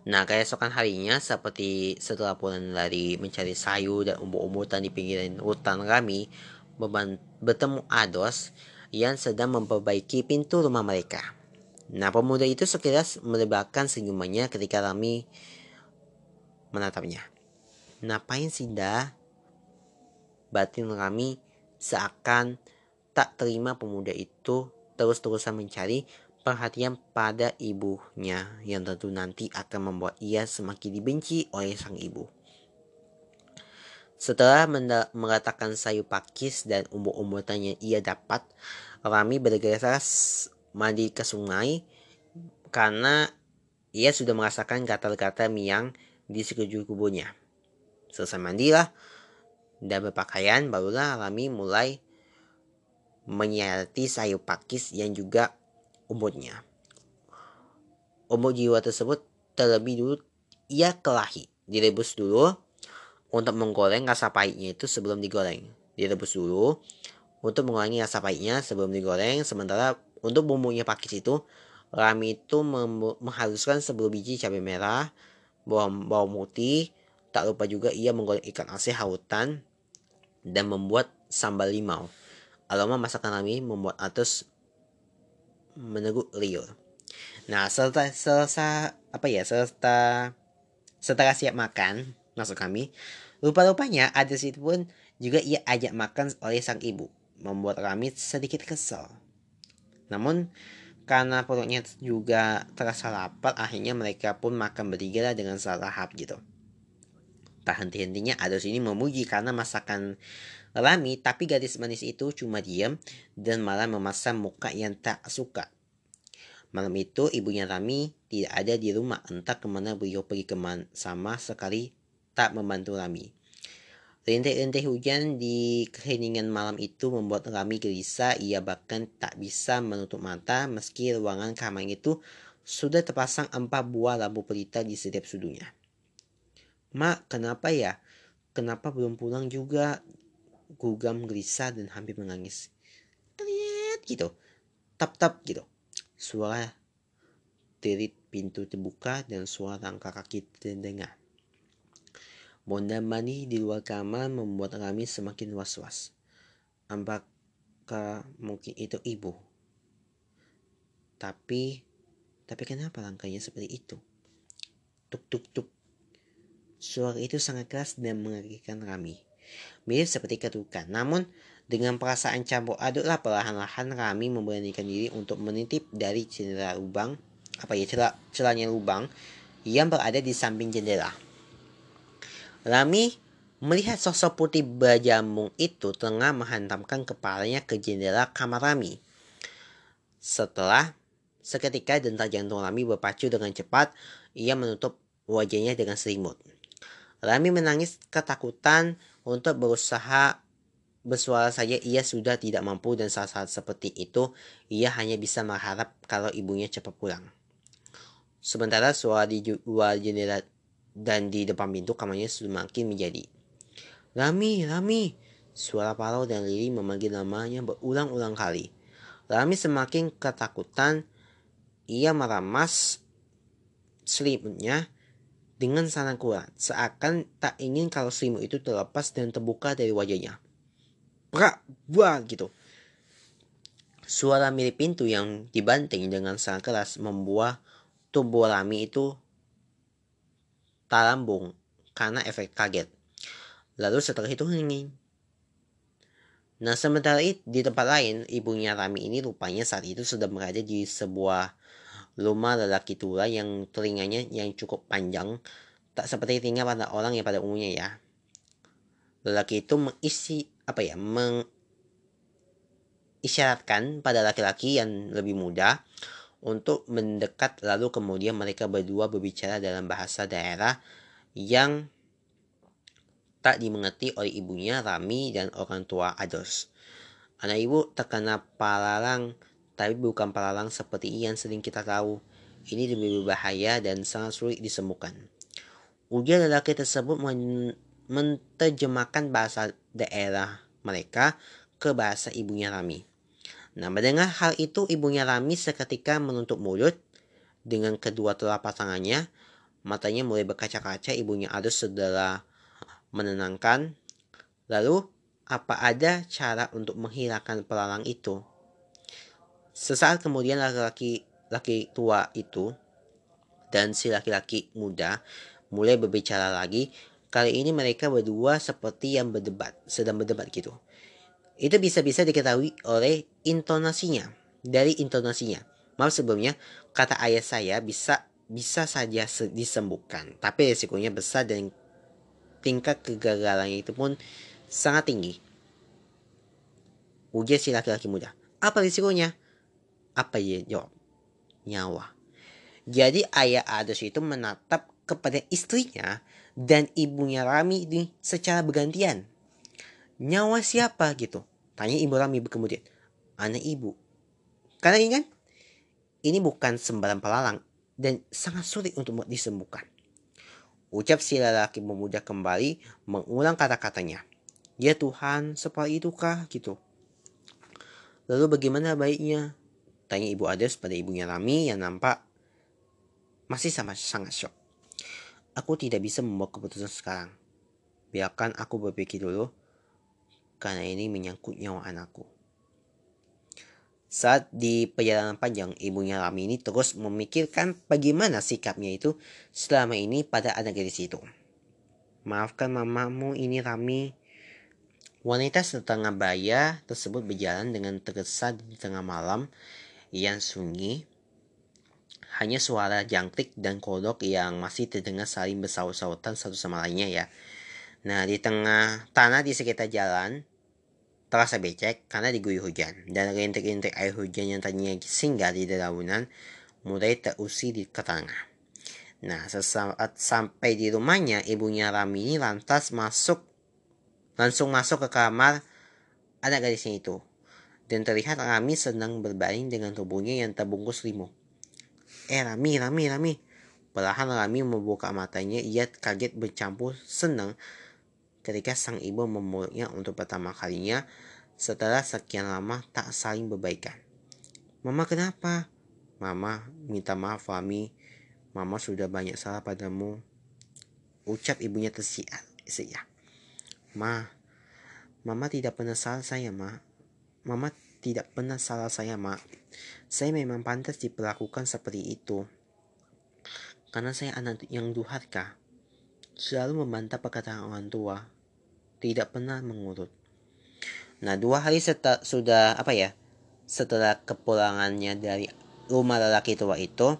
Nah, keesokan harinya, seperti setelah pulang dari mencari sayur dan umur-umuran di pinggiran hutan Rami, bertemu Ados yang sedang memperbaiki pintu rumah mereka. Nah, pemuda itu sekilas melebarkan senyumannya ketika Rami menatapnya. Ngapain sih dah? Batin Rami seakan tak terima pemuda itu terus-terusan mencari perhatian pada ibunya yang tentu nanti akan membuat ia semakin dibenci oleh sang ibu. Setelah mengatakan sayur pakis dan umur-umuran yang ia dapat, Rami bergegas mandi ke sungai karena ia sudah merasakan gatal-gatal miang di sekujur kubunya. Selesai mandilah dan berpakaian, barulah Rami mulai menyiasati sayur pakis yang juga umurnya. Umur jiwa tersebut terlebih dulu ia kelahi. Direbus dulu untuk menggoreng rasa pahitnya itu sebelum digoreng. Direbus dulu untuk mengurangi rasa pahitnya sebelum digoreng. Sementara untuk bumbunya pakis itu, Rami itu mengharuskan sebelum biji cabai merah, bawang, bawang putih, tak lupa juga ia menggoreng ikan asin hautan dan membuat sambal limau. Aroma masakan Rami membuat Atus meneguk liur. Nah, serta selesai apa ya, serta setelah siap makan, masuk kami, rupa-rupanya ada situ pun juga ia ajak makan oleh sang ibu, membuat kami sedikit kesal. Namun, karena perutnya juga terasa lapar, akhirnya mereka pun makan bertiga dengan salahap gitu. Tak henti-hentinya ada sini memuji karena masakan Rami, tapi gadis manis itu cuma diam dan malah memasang muka yang tak suka. Malam itu ibunya Rami tidak ada di rumah, entah ke mana beliau pergi ke mana sama sekali tak membantu Rami. Rintik-rintik hujan di keheningan malam itu membuat Rami gelisah, ia bahkan tak bisa menutup mata meski ruangan kamar itu sudah terpasang empat buah lampu pelita di setiap sudutnya. Mak, kenapa ya? Kenapa belum pulang juga? Gugam gelisah dan hampir menangis. Teriak gitu. Tap-tap gitu. Suara tirit pintu terbuka dan suara langkah kaki terdengar. Bonda mani di luar kamar membuat kami semakin was-was. Apakah mungkin itu ibu? Tapi, tapi kenapa langkahnya seperti itu? Tuk tuk tuk. Suara itu sangat keras dan mengerikan kami mirip seperti ketukan. Namun, dengan perasaan campur aduklah perlahan-lahan Rami memberanikan diri untuk menitip dari jendela lubang, apa ya, celah, celahnya lubang yang berada di samping jendela. Rami melihat sosok putih bajamung itu tengah menghantamkan kepalanya ke jendela kamar Rami. Setelah seketika detak jantung Rami berpacu dengan cepat, ia menutup wajahnya dengan selimut. Rami menangis ketakutan untuk berusaha bersuara saja ia sudah tidak mampu dan saat-saat seperti itu ia hanya bisa mengharap kalau ibunya cepat pulang. Sementara suara di luar jendela dan di depan pintu kamarnya semakin menjadi. Rami, Rami, suara Paro dan Lili memanggil namanya berulang-ulang kali. Rami semakin ketakutan, ia meramas selimutnya dengan sangat kuat, seakan tak ingin kalau selimut itu terlepas dan terbuka dari wajahnya. Prak, buah gitu. Suara mirip pintu yang dibanting dengan sangat keras membuat tubuh Rami itu talambung karena efek kaget. Lalu setelah itu hening. Nah sementara itu di tempat lain, ibunya Rami ini rupanya saat itu sedang berada di sebuah Luma lelaki tua yang telinganya yang cukup panjang, tak seperti telinga pada orang yang pada umumnya ya. Lelaki itu mengisi apa ya, mengisyaratkan pada laki-laki yang lebih muda untuk mendekat lalu kemudian mereka berdua berbicara dalam bahasa daerah yang tak dimengerti oleh ibunya Rami dan orang tua Ados. Anak ibu terkena palalang tapi bukan palalang seperti yang sering kita tahu. Ini lebih berbahaya dan sangat sulit disembuhkan. Ujar lelaki tersebut menerjemahkan bahasa daerah mereka ke bahasa ibunya Rami. Nah, mendengar hal itu, ibunya Rami seketika menutup mulut dengan kedua telapak tangannya. Matanya mulai berkaca-kaca, ibunya Adus setelah menenangkan. Lalu, apa ada cara untuk menghilangkan pelalang itu? Sesaat kemudian laki-laki laki tua itu dan si laki-laki muda mulai berbicara lagi Kali ini mereka berdua seperti yang berdebat, sedang berdebat gitu. Itu bisa-bisa diketahui oleh intonasinya. Dari intonasinya. Maaf sebelumnya, kata ayah saya bisa bisa saja disembuhkan. Tapi resikonya besar dan tingkat kegagalannya itu pun sangat tinggi. Ujar si laki-laki muda. Apa risikonya? Apa dia jawab? Nyawa. Jadi ayah Ados itu menatap kepada istrinya dan ibunya Rami ini secara bergantian. Nyawa siapa gitu? Tanya ibu Rami kemudian. Anak ibu. Karena ingat, ini bukan sembarang pelalang dan sangat sulit untuk disembuhkan. Ucap si lelaki pemuda kembali mengulang kata-katanya. Ya Tuhan, seperti itukah? Gitu. Lalu bagaimana baiknya? Tanya ibu Ades pada ibunya Rami yang nampak masih sama sangat shock. Aku tidak bisa membuat keputusan sekarang. Biarkan aku berpikir dulu, karena ini menyangkut nyawa anakku. Saat di perjalanan panjang, ibunya Rami ini terus memikirkan bagaimana sikapnya itu selama ini pada anak gadis itu. Maafkan mamamu ini Rami. Wanita setengah baya tersebut berjalan dengan tergesa di tengah malam yang sunyi hanya suara jangkrik dan kodok yang masih terdengar saling bersaut-sautan satu sama lainnya ya. Nah, di tengah tanah di sekitar jalan terasa becek karena diguyur hujan dan rintik-rintik air hujan yang tadinya singgah di dedaunan mulai terusir di ke. Nah, sesaat sampai di rumahnya, ibunya Rami ini lantas masuk langsung masuk ke kamar anak gadisnya itu. Dan terlihat Rami sedang berbaring dengan tubuhnya yang terbungkus selimut. Eh Rami, Rami, Rami. Perlahan Rami membuka matanya. Ia kaget bercampur senang ketika sang ibu memeluknya untuk pertama kalinya setelah sekian lama tak saling berbaikan. Mama kenapa? Mama minta maaf Rami. Mama sudah banyak salah padamu. Ucap ibunya tersiar. Ya. Ma, Mama tidak pernah salah saya, Ma. Mama tidak pernah salah saya, Ma. Saya memang pantas diperlakukan seperti itu. Karena saya anak yang durhaka. Selalu membantah perkataan orang tua. Tidak pernah mengurut. Nah, dua hari setelah sudah apa ya? Setelah kepulangannya dari rumah lelaki tua itu,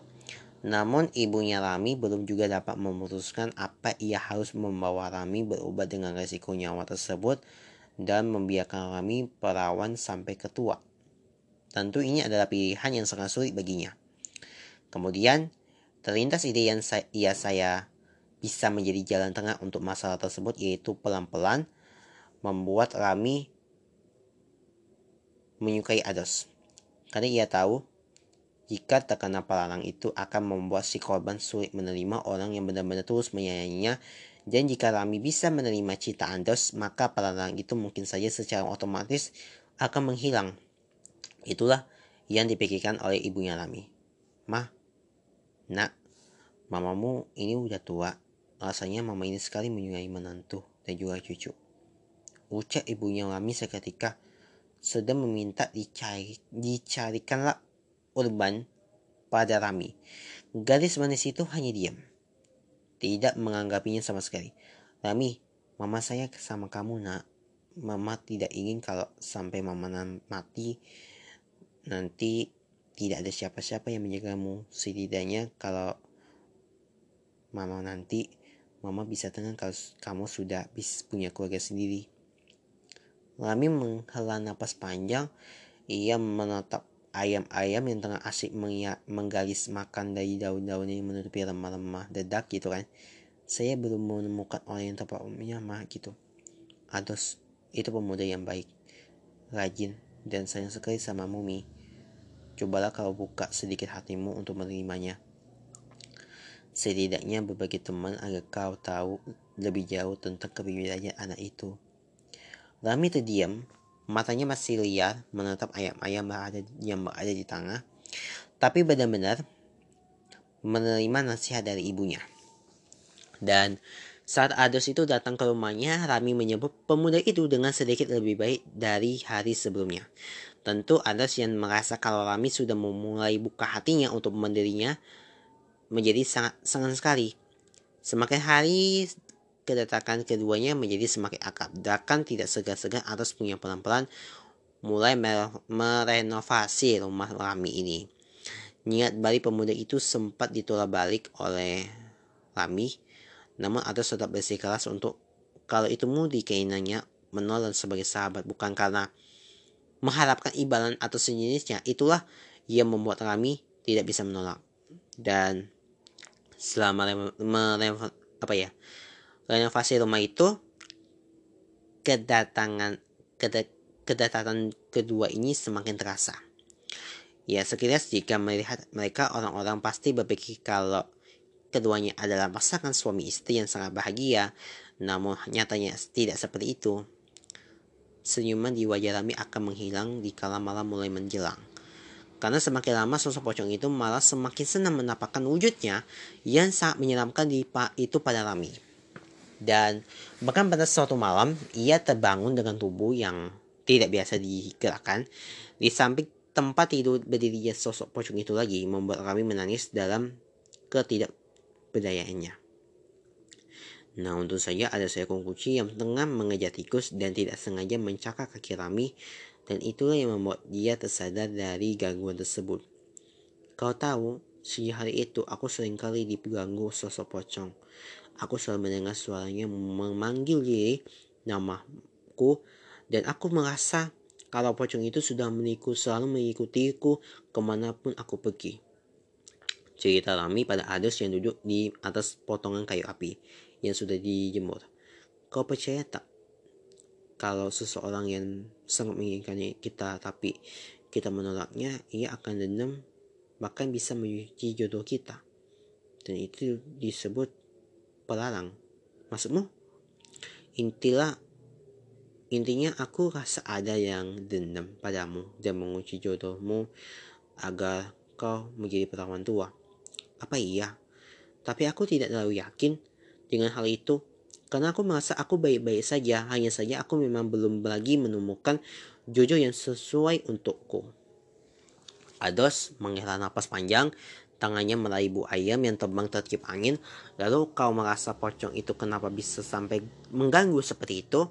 namun ibunya Rami belum juga dapat memutuskan apa ia harus membawa Rami berobat dengan resiko nyawa tersebut dan membiarkan Rami perawan sampai ketua. Tentu ini adalah pilihan yang sangat sulit baginya. Kemudian, terlintas ide yang saya, ia saya bisa menjadi jalan tengah untuk masalah tersebut yaitu pelan-pelan membuat Rami menyukai Ados. Karena ia tahu jika terkena pelalang itu akan membuat si korban sulit menerima orang yang benar-benar terus menyayanginya dan jika Rami bisa menerima cita Ados maka pelalang itu mungkin saja secara otomatis akan menghilang Itulah yang dipikirkan oleh ibunya Rami. Mah, nak, mamamu ini udah tua. Rasanya mama ini sekali menyukai menantu dan juga cucu. Ucap ibunya Rami seketika sedang meminta dicari, dicarikanlah urban pada Rami. Gadis manis itu hanya diam. Tidak menganggapinya sama sekali. Rami, mama saya sama kamu nak. Mama tidak ingin kalau sampai mama mati nanti tidak ada siapa-siapa yang menjagamu setidaknya kalau mama nanti mama bisa tenang kalau kamu sudah bisa punya keluarga sendiri Lami menghela napas panjang Ia menatap ayam-ayam yang tengah asik menggalis makan dari daun-daun yang menutupi remah-remah dedak gitu kan. Saya belum menemukan orang yang tepat menyamar gitu. Ados itu pemuda yang baik, rajin, dan sayang sekali sama Mumi. Cobalah kau buka sedikit hatimu untuk menerimanya. Setidaknya berbagi teman agar kau tahu lebih jauh tentang kepribadian anak itu. Rami terdiam, matanya masih liar menatap ayam-ayam yang berada di tengah, tapi benar-benar menerima nasihat dari ibunya. Dan saat Ados itu datang ke rumahnya, Rami menyebut pemuda itu dengan sedikit lebih baik dari hari sebelumnya. Tentu Ados yang merasa kalau Rami sudah memulai buka hatinya untuk mendirinya menjadi sangat sangat sekali. Semakin hari kedatangan keduanya menjadi semakin akrab. Dakan tidak segan-segan atas punya pelan-pelan mulai merenovasi rumah Rami ini. Niat balik pemuda itu sempat ditolak balik oleh Rami, namun ada tetap bersikeras untuk kalau itu mudi keinginannya menolak sebagai sahabat bukan karena mengharapkan imbalan atau sejenisnya. Itulah yang membuat Rami tidak bisa menolak. Dan selama apa ya renovasi rumah itu kedatangan kedatangan kedua ini semakin terasa. Ya sekilas jika melihat mereka orang-orang pasti berpikir kalau keduanya adalah pasangan suami istri yang sangat bahagia, namun nyatanya tidak seperti itu. Senyuman di wajah Rami akan menghilang di kala malam mulai menjelang. Karena semakin lama sosok pocong itu malah semakin senang menampakkan wujudnya yang sangat menyeramkan di itu pada Rami. Dan bahkan pada suatu malam, ia terbangun dengan tubuh yang tidak biasa digerakkan. Di samping tempat tidur berdirinya sosok pocong itu lagi membuat kami menangis dalam ketidakberdayaannya. Nah, untung saja ada seekor kucing yang tengah mengejar tikus dan tidak sengaja mencakar kaki Rami dan itulah yang membuat dia tersadar dari gangguan tersebut. Kau tahu, sejak hari itu aku sering kali diganggu sosok pocong. Aku selalu mendengar suaranya memanggil diri namaku dan aku merasa kalau pocong itu sudah meniku selalu mengikutiku ke mana pun aku pergi. Cerita Rami pada Ades yang duduk di atas potongan kayu api yang sudah dijemur. Kau percaya tak? Kalau seseorang yang sangat menginginkannya kita tapi kita menolaknya, ia akan dendam bahkan bisa menyuci jodoh kita. Dan itu disebut pelarang. Maksudmu? Intilah intinya aku rasa ada yang dendam padamu dan mengunci jodohmu agar kau menjadi perawan tua. Apa iya? Tapi aku tidak terlalu yakin dengan hal itu karena aku merasa aku baik-baik saja. Hanya saja aku memang belum lagi menemukan jodoh yang sesuai untukku. Ados menghela napas panjang Tangannya meraih bu ayam yang terbang tertiup angin. Lalu kau merasa pocong itu kenapa bisa sampai mengganggu seperti itu?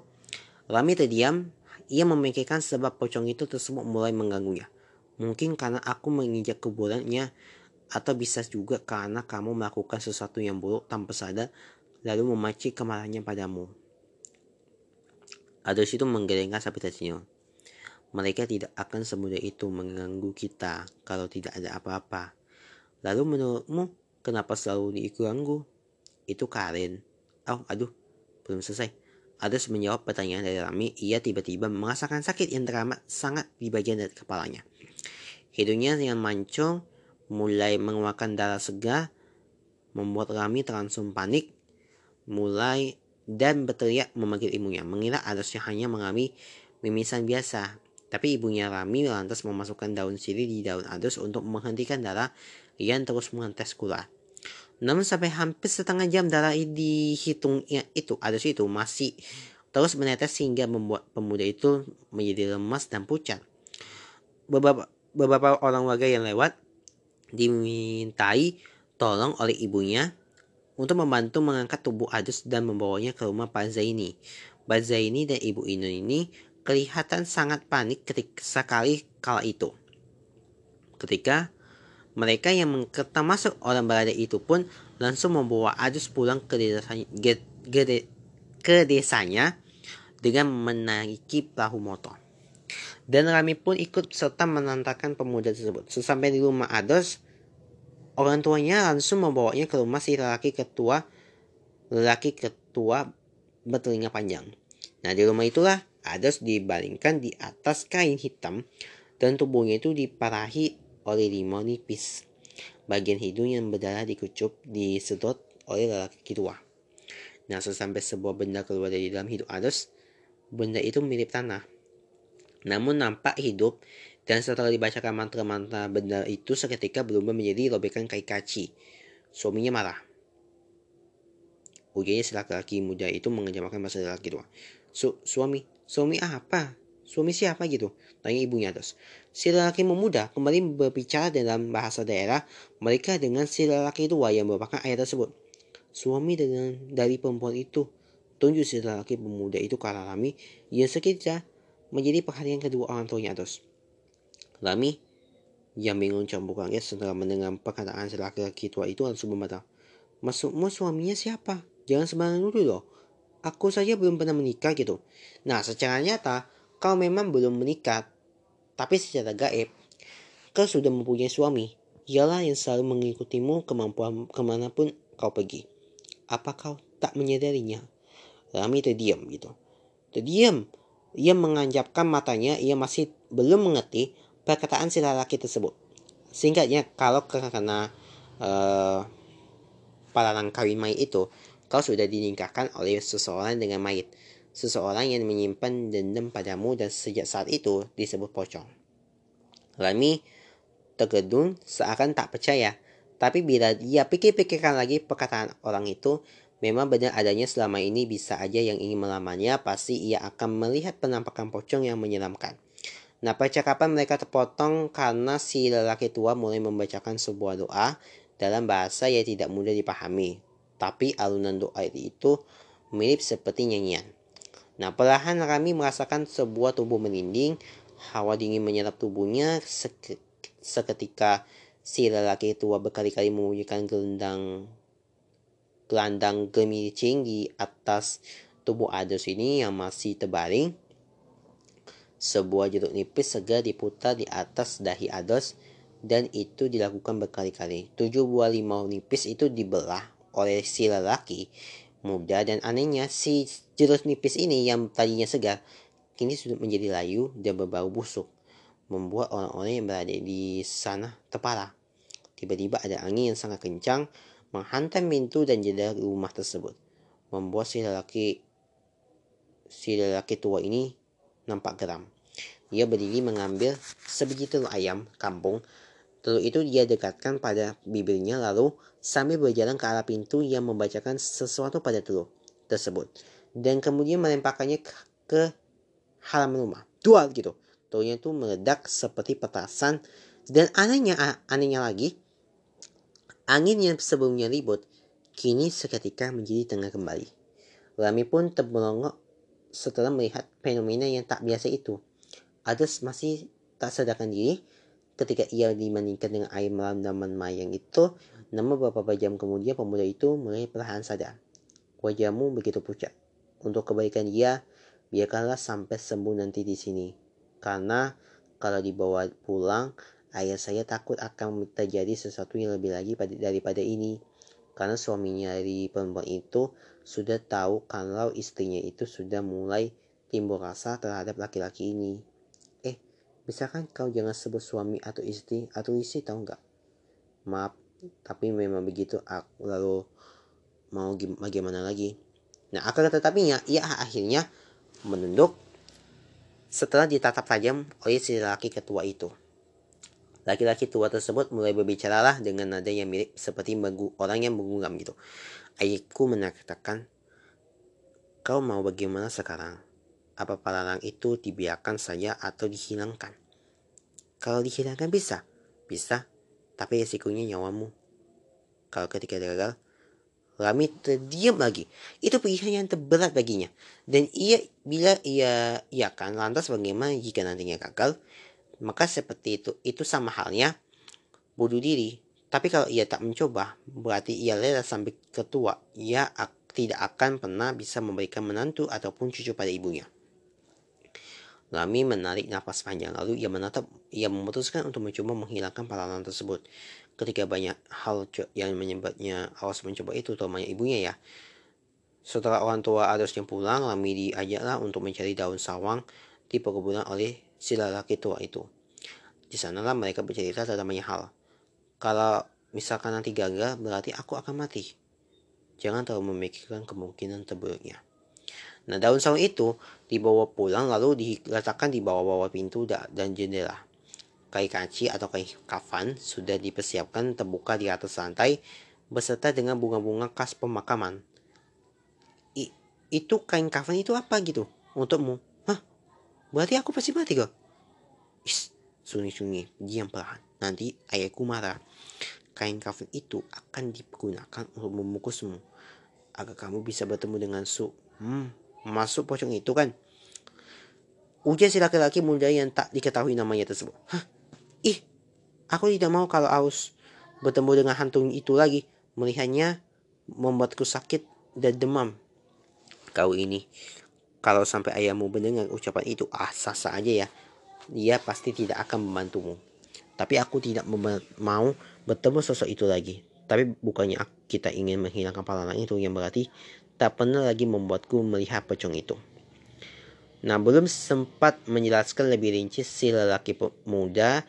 Rami terdiam. Ia memikirkan sebab pocong itu tersebut mulai mengganggunya. Mungkin karena aku menginjak kuburannya atau bisa juga karena kamu melakukan sesuatu yang buruk tanpa sadar lalu memaci kemarahannya padamu. Ados itu menggelengkan sampai tersenyum. Mereka tidak akan semudah itu mengganggu kita kalau tidak ada apa-apa. Lalu menurutmu kenapa selalu diganggu? Itu Karen. Oh, aduh, belum selesai. Adus menjawab pertanyaan dari Rami. Ia tiba-tiba merasakan sakit yang teramat sangat di bagian dari kepalanya. Hidungnya yang mancung mulai mengeluarkan darah segar, membuat Rami terangsung panik, mulai dan berteriak memanggil ibunya. Mengira Adusnya hanya mengalami mimisan biasa. Tapi ibunya Rami lantas memasukkan daun sirih di daun adus untuk menghentikan darah yang terus mengetes gula. Namun sampai hampir setengah jam darah dihitungnya itu ada situ masih terus menetes sehingga membuat pemuda itu menjadi lemas dan pucat. Beberapa, beberapa orang warga yang lewat dimintai tolong oleh ibunya untuk membantu mengangkat tubuh Adus dan membawanya ke rumah Pak Zaini. Pak Zaini dan Ibu Inu ini kelihatan sangat panik ketika sekali kala itu. Ketika mereka yang mengketa masuk orang berada itu pun langsung membawa Adus pulang ke desanya, ke, ke, ke desanya dengan menaiki perahu motor. Dan Rami pun ikut serta menantakan pemuda tersebut. Sesampai di rumah Ados, orang tuanya langsung membawanya ke rumah si lelaki ketua lelaki ketua bertelinga panjang. Nah di rumah itulah Ados dibalingkan di atas kain hitam dan tubuhnya itu diparahi oleh limau nipis. Bagian hidung yang berdarah dikucup disedot oleh lelaki tua. Nah sesampai sebuah benda keluar dari dalam hidup Ados, benda itu mirip tanah namun nampak hidup dan setelah dibacakan mantra-mantra benda itu seketika berubah menjadi robekan kai kaci. Suaminya marah. Ujarnya si laki-laki muda itu mengejamakan masa laki tua. Su suami, suami apa? Suami siapa gitu? Tanya ibunya terus. Si lelaki memuda kembali berbicara dalam bahasa daerah mereka dengan si lelaki tua yang merupakan ayah tersebut. Suami dengan dari perempuan itu tunjuk si lelaki pemuda itu ke arah Rami yang seketika menjadi perhatian kedua orang tuanya Atos. Lami yang bingung campur kaget setelah mendengar perkataan laki-laki tua itu langsung membantah. Maksudmu suaminya siapa? Jangan sembarangan dulu loh. Aku saja belum pernah menikah gitu. Nah, secara nyata, kau memang belum menikah. Tapi secara gaib, kau sudah mempunyai suami. Ialah yang selalu mengikutimu kemampuan ke mana pun kau pergi. Apa kau tak menyadarinya? Rami terdiam gitu. Terdiam ia menganjapkan matanya, ia masih belum mengerti perkataan si lelaki tersebut. Singkatnya, kalau karena uh, palalang kawin mayit itu, kau sudah dinikahkan oleh seseorang dengan mayit. Seseorang yang menyimpan dendam padamu dan sejak saat itu disebut pocong. Rami tergedung seakan tak percaya. Tapi bila dia pikir-pikirkan lagi perkataan orang itu, Memang benar adanya selama ini bisa aja yang ingin melamarnya pasti ia akan melihat penampakan pocong yang menyeramkan. Nah percakapan mereka terpotong karena si lelaki tua mulai membacakan sebuah doa dalam bahasa yang tidak mudah dipahami. Tapi alunan doa itu mirip seperti nyanyian. Nah perlahan kami merasakan sebuah tubuh merinding, hawa dingin menyerap tubuhnya seketika si lelaki tua berkali-kali membunyikan gelendang gelandang gemiring di atas tubuh Adus ini yang masih terbaring. Sebuah jeruk nipis segera diputar di atas dahi Ados dan itu dilakukan berkali-kali. Tujuh buah limau nipis itu dibelah oleh si lelaki muda dan anehnya si jeruk nipis ini yang tadinya segar kini sudah menjadi layu dan berbau busuk membuat orang-orang yang berada di sana terparah. Tiba-tiba ada angin yang sangat kencang menghantam pintu dan jendela rumah tersebut, membuat si lelaki si lelaki tua ini nampak geram. Ia berdiri mengambil sebiji telur ayam kampung. Telur itu dia dekatkan pada bibirnya lalu sambil berjalan ke arah pintu yang membacakan sesuatu pada telur tersebut. Dan kemudian melemparkannya ke, halaman rumah. Dua gitu. Telurnya itu meledak seperti petasan. Dan anehnya, anehnya lagi, Angin yang sebelumnya ribut, kini seketika menjadi tengah kembali. Rami pun termelongok setelah melihat fenomena yang tak biasa itu. Ades masih tak sadarkan diri ketika ia dibandingkan dengan air melandaman mayang itu, namun beberapa jam kemudian pemuda itu mulai perlahan sadar. Wajahmu begitu pucat. Untuk kebaikan dia, biarkanlah sampai sembuh nanti di sini. Karena kalau dibawa pulang, Ayah saya takut akan terjadi sesuatu yang lebih lagi daripada ini. Karena suaminya dari perempuan itu sudah tahu kalau istrinya itu sudah mulai timbul rasa terhadap laki-laki ini. Eh, misalkan kau jangan sebut suami atau istri atau istri tahu nggak? Maaf, tapi memang begitu. Aku lalu mau bagaimana lagi? Nah, akan tetapinya ia akhirnya menunduk setelah ditatap tajam oleh si laki ketua itu. Laki-laki tua tersebut mulai berbicaralah dengan nada yang mirip seperti orang yang mengguram gitu. Ayahku mengatakan, kau mau bagaimana sekarang? Apa pelalang itu dibiarkan saja atau dihilangkan? Kalau dihilangkan bisa, bisa, tapi resikonya nyawamu. Kalau ketika gagal, Rami terdiam lagi. Itu pilihan yang terberat baginya. Dan ia bila ia iakan lantas bagaimana jika nantinya gagal, maka seperti itu, itu sama halnya bunuh diri. Tapi kalau ia tak mencoba, berarti ia rela sampai ketua. Ia tidak akan pernah bisa memberikan menantu ataupun cucu pada ibunya. Rami menarik nafas panjang lalu ia menatap ia memutuskan untuk mencoba menghilangkan paralan tersebut. Ketika banyak hal yang menyebabnya awas mencoba itu temannya ibunya ya. Setelah orang tua Adosnya pulang, Rami diajaklah untuk mencari daun sawang di perkebunan oleh si lelaki tua itu. Di sanalah mereka bercerita tentang banyak hal. Kalau misalkan nanti gagal, berarti aku akan mati. Jangan terlalu memikirkan kemungkinan terburuknya. Nah, daun saung itu dibawa pulang lalu diletakkan di bawah-bawah pintu dan jendela. Kain kaci atau kain kafan sudah dipersiapkan terbuka di atas lantai beserta dengan bunga-bunga khas pemakaman. I, itu kain kafan itu apa gitu untukmu? Hah? Berarti aku pasti mati kok? Is, sunyi-sunyi, diam perlahan. Nanti ayahku marah. Kain kafan itu akan digunakan untuk membungkusmu agar kamu bisa bertemu dengan Su. Hmm, masuk pocong itu kan. Ujar si laki-laki muda yang tak diketahui namanya tersebut. Hah? Ih, aku tidak mau kalau Aus bertemu dengan hantu itu lagi. Melihatnya membuatku sakit dan demam. Kau ini, kalau sampai ayahmu mendengar ucapan itu, ah sah-sah aja ya. Dia pasti tidak akan membantumu. Tapi aku tidak mau bertemu sosok itu lagi. Tapi bukannya kita ingin menghilangkan pahlawan itu yang berarti tak pernah lagi membuatku melihat pocong itu. Nah, belum sempat menjelaskan lebih rinci si lelaki muda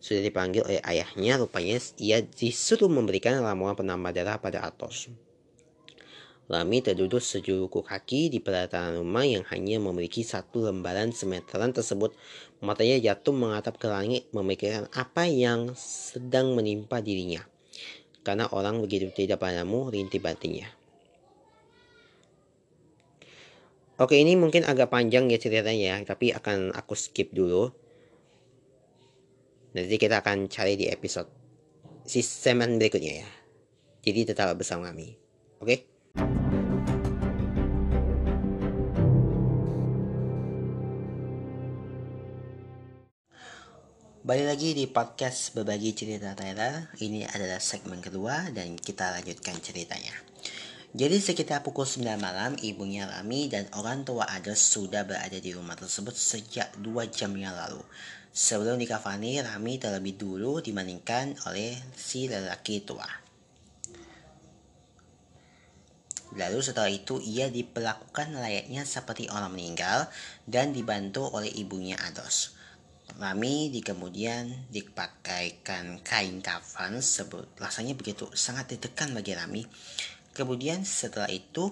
sudah dipanggil oleh ayahnya. Rupanya ia disuruh memberikan ramuan penambah darah pada Atos. Lami terduduk sejuluku kaki di pelataran rumah yang hanya memiliki satu lembaran semeteran tersebut. Matanya jatuh mengatap ke langit memikirkan apa yang sedang menimpa dirinya. Karena orang begitu tidak padamu rintih batinnya. Oke ini mungkin agak panjang ya ceritanya ya, tapi akan aku skip dulu. Nanti kita akan cari di episode si semen berikutnya ya. Jadi tetap bersama kami. Oke? Balik lagi di podcast berbagi cerita Tyler. Ini adalah segmen kedua dan kita lanjutkan ceritanya. Jadi sekitar pukul 9 malam, ibunya Rami dan orang tua Ades sudah berada di rumah tersebut sejak dua jam yang lalu. Sebelum dikafani, Rami terlebih dulu dibandingkan oleh si lelaki tua. Lalu setelah itu ia diperlakukan layaknya seperti orang meninggal dan dibantu oleh ibunya Ados. Rami di kemudian dipakaikan kain kafan sebut rasanya begitu sangat ditekan bagi Rami Kemudian setelah itu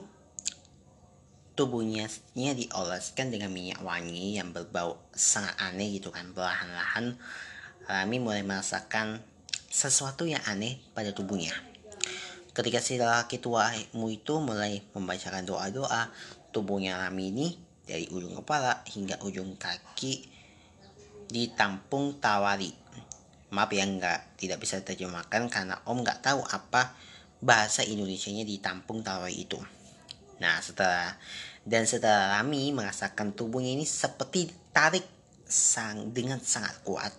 tubuhnya dioleskan dengan minyak wangi yang berbau sangat aneh gitu kan perlahan-lahan Rami mulai merasakan sesuatu yang aneh pada tubuhnya. Ketika si laki tuamu itu mulai membacakan doa-doa tubuhnya Rami ini dari ujung kepala hingga ujung kaki ditampung tawari. Maaf ya nggak tidak bisa terjemahkan karena om nggak tahu apa bahasa Indonesia-nya ditampung tarawih itu. Nah, setelah dan setelah Rami merasakan tubuhnya ini seperti tarik sang dengan sangat kuat.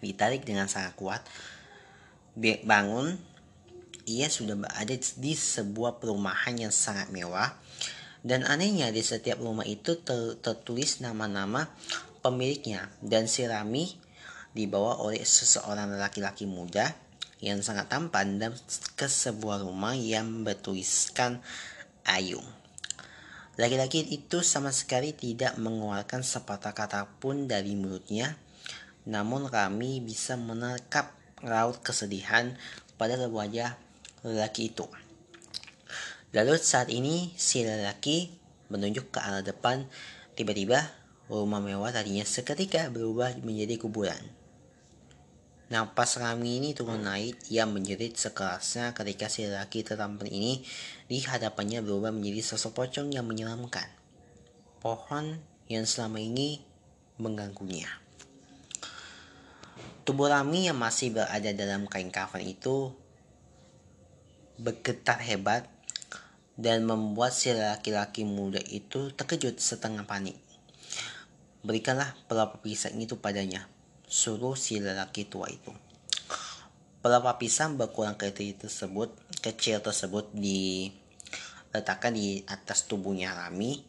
Ditarik dengan sangat kuat. Bangun, ia sudah berada di sebuah perumahan yang sangat mewah. Dan anehnya di setiap rumah itu ter tertulis nama-nama pemiliknya dan si Rami dibawa oleh seseorang laki-laki muda yang sangat tampan dan ke sebuah rumah yang bertuliskan Ayu. Laki-laki itu sama sekali tidak mengeluarkan sepatah kata pun dari mulutnya, namun kami bisa menangkap raut kesedihan pada wajah lelaki itu. Lalu saat ini si lelaki menunjuk ke arah depan, tiba-tiba rumah mewah tadinya seketika berubah menjadi kuburan. Napas Rami ini turun naik, ia menjerit sekerasnya ketika si laki tertampil ini di hadapannya berubah menjadi sosok pocong yang menyeramkan. Pohon yang selama ini mengganggunya. Tubuh Rami yang masih berada dalam kain kafan itu bergetar hebat dan membuat si laki-laki muda itu terkejut setengah panik. Berikanlah pelapa pisang itu padanya, suruh si lelaki tua itu. Pelapa pisang berkurang kecil tersebut, kecil tersebut diletakkan di atas tubuhnya Rami.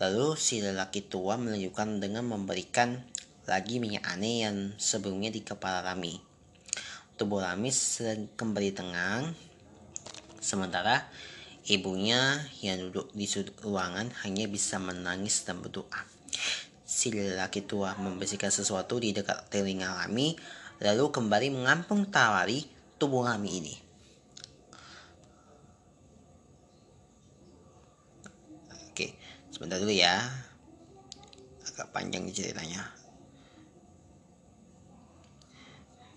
Lalu si lelaki tua menunjukkan dengan memberikan lagi minyak aneh yang sebelumnya di kepala Rami. Tubuh Rami kembali tenang, sementara ibunya yang duduk di sudut ruangan hanya bisa menangis dan berdoa. Si lelaki tua membersihkan sesuatu di dekat telinga Rami, lalu kembali mengampung tawari tubuh Rami ini. Oke, sebentar dulu ya. Agak panjang ceritanya.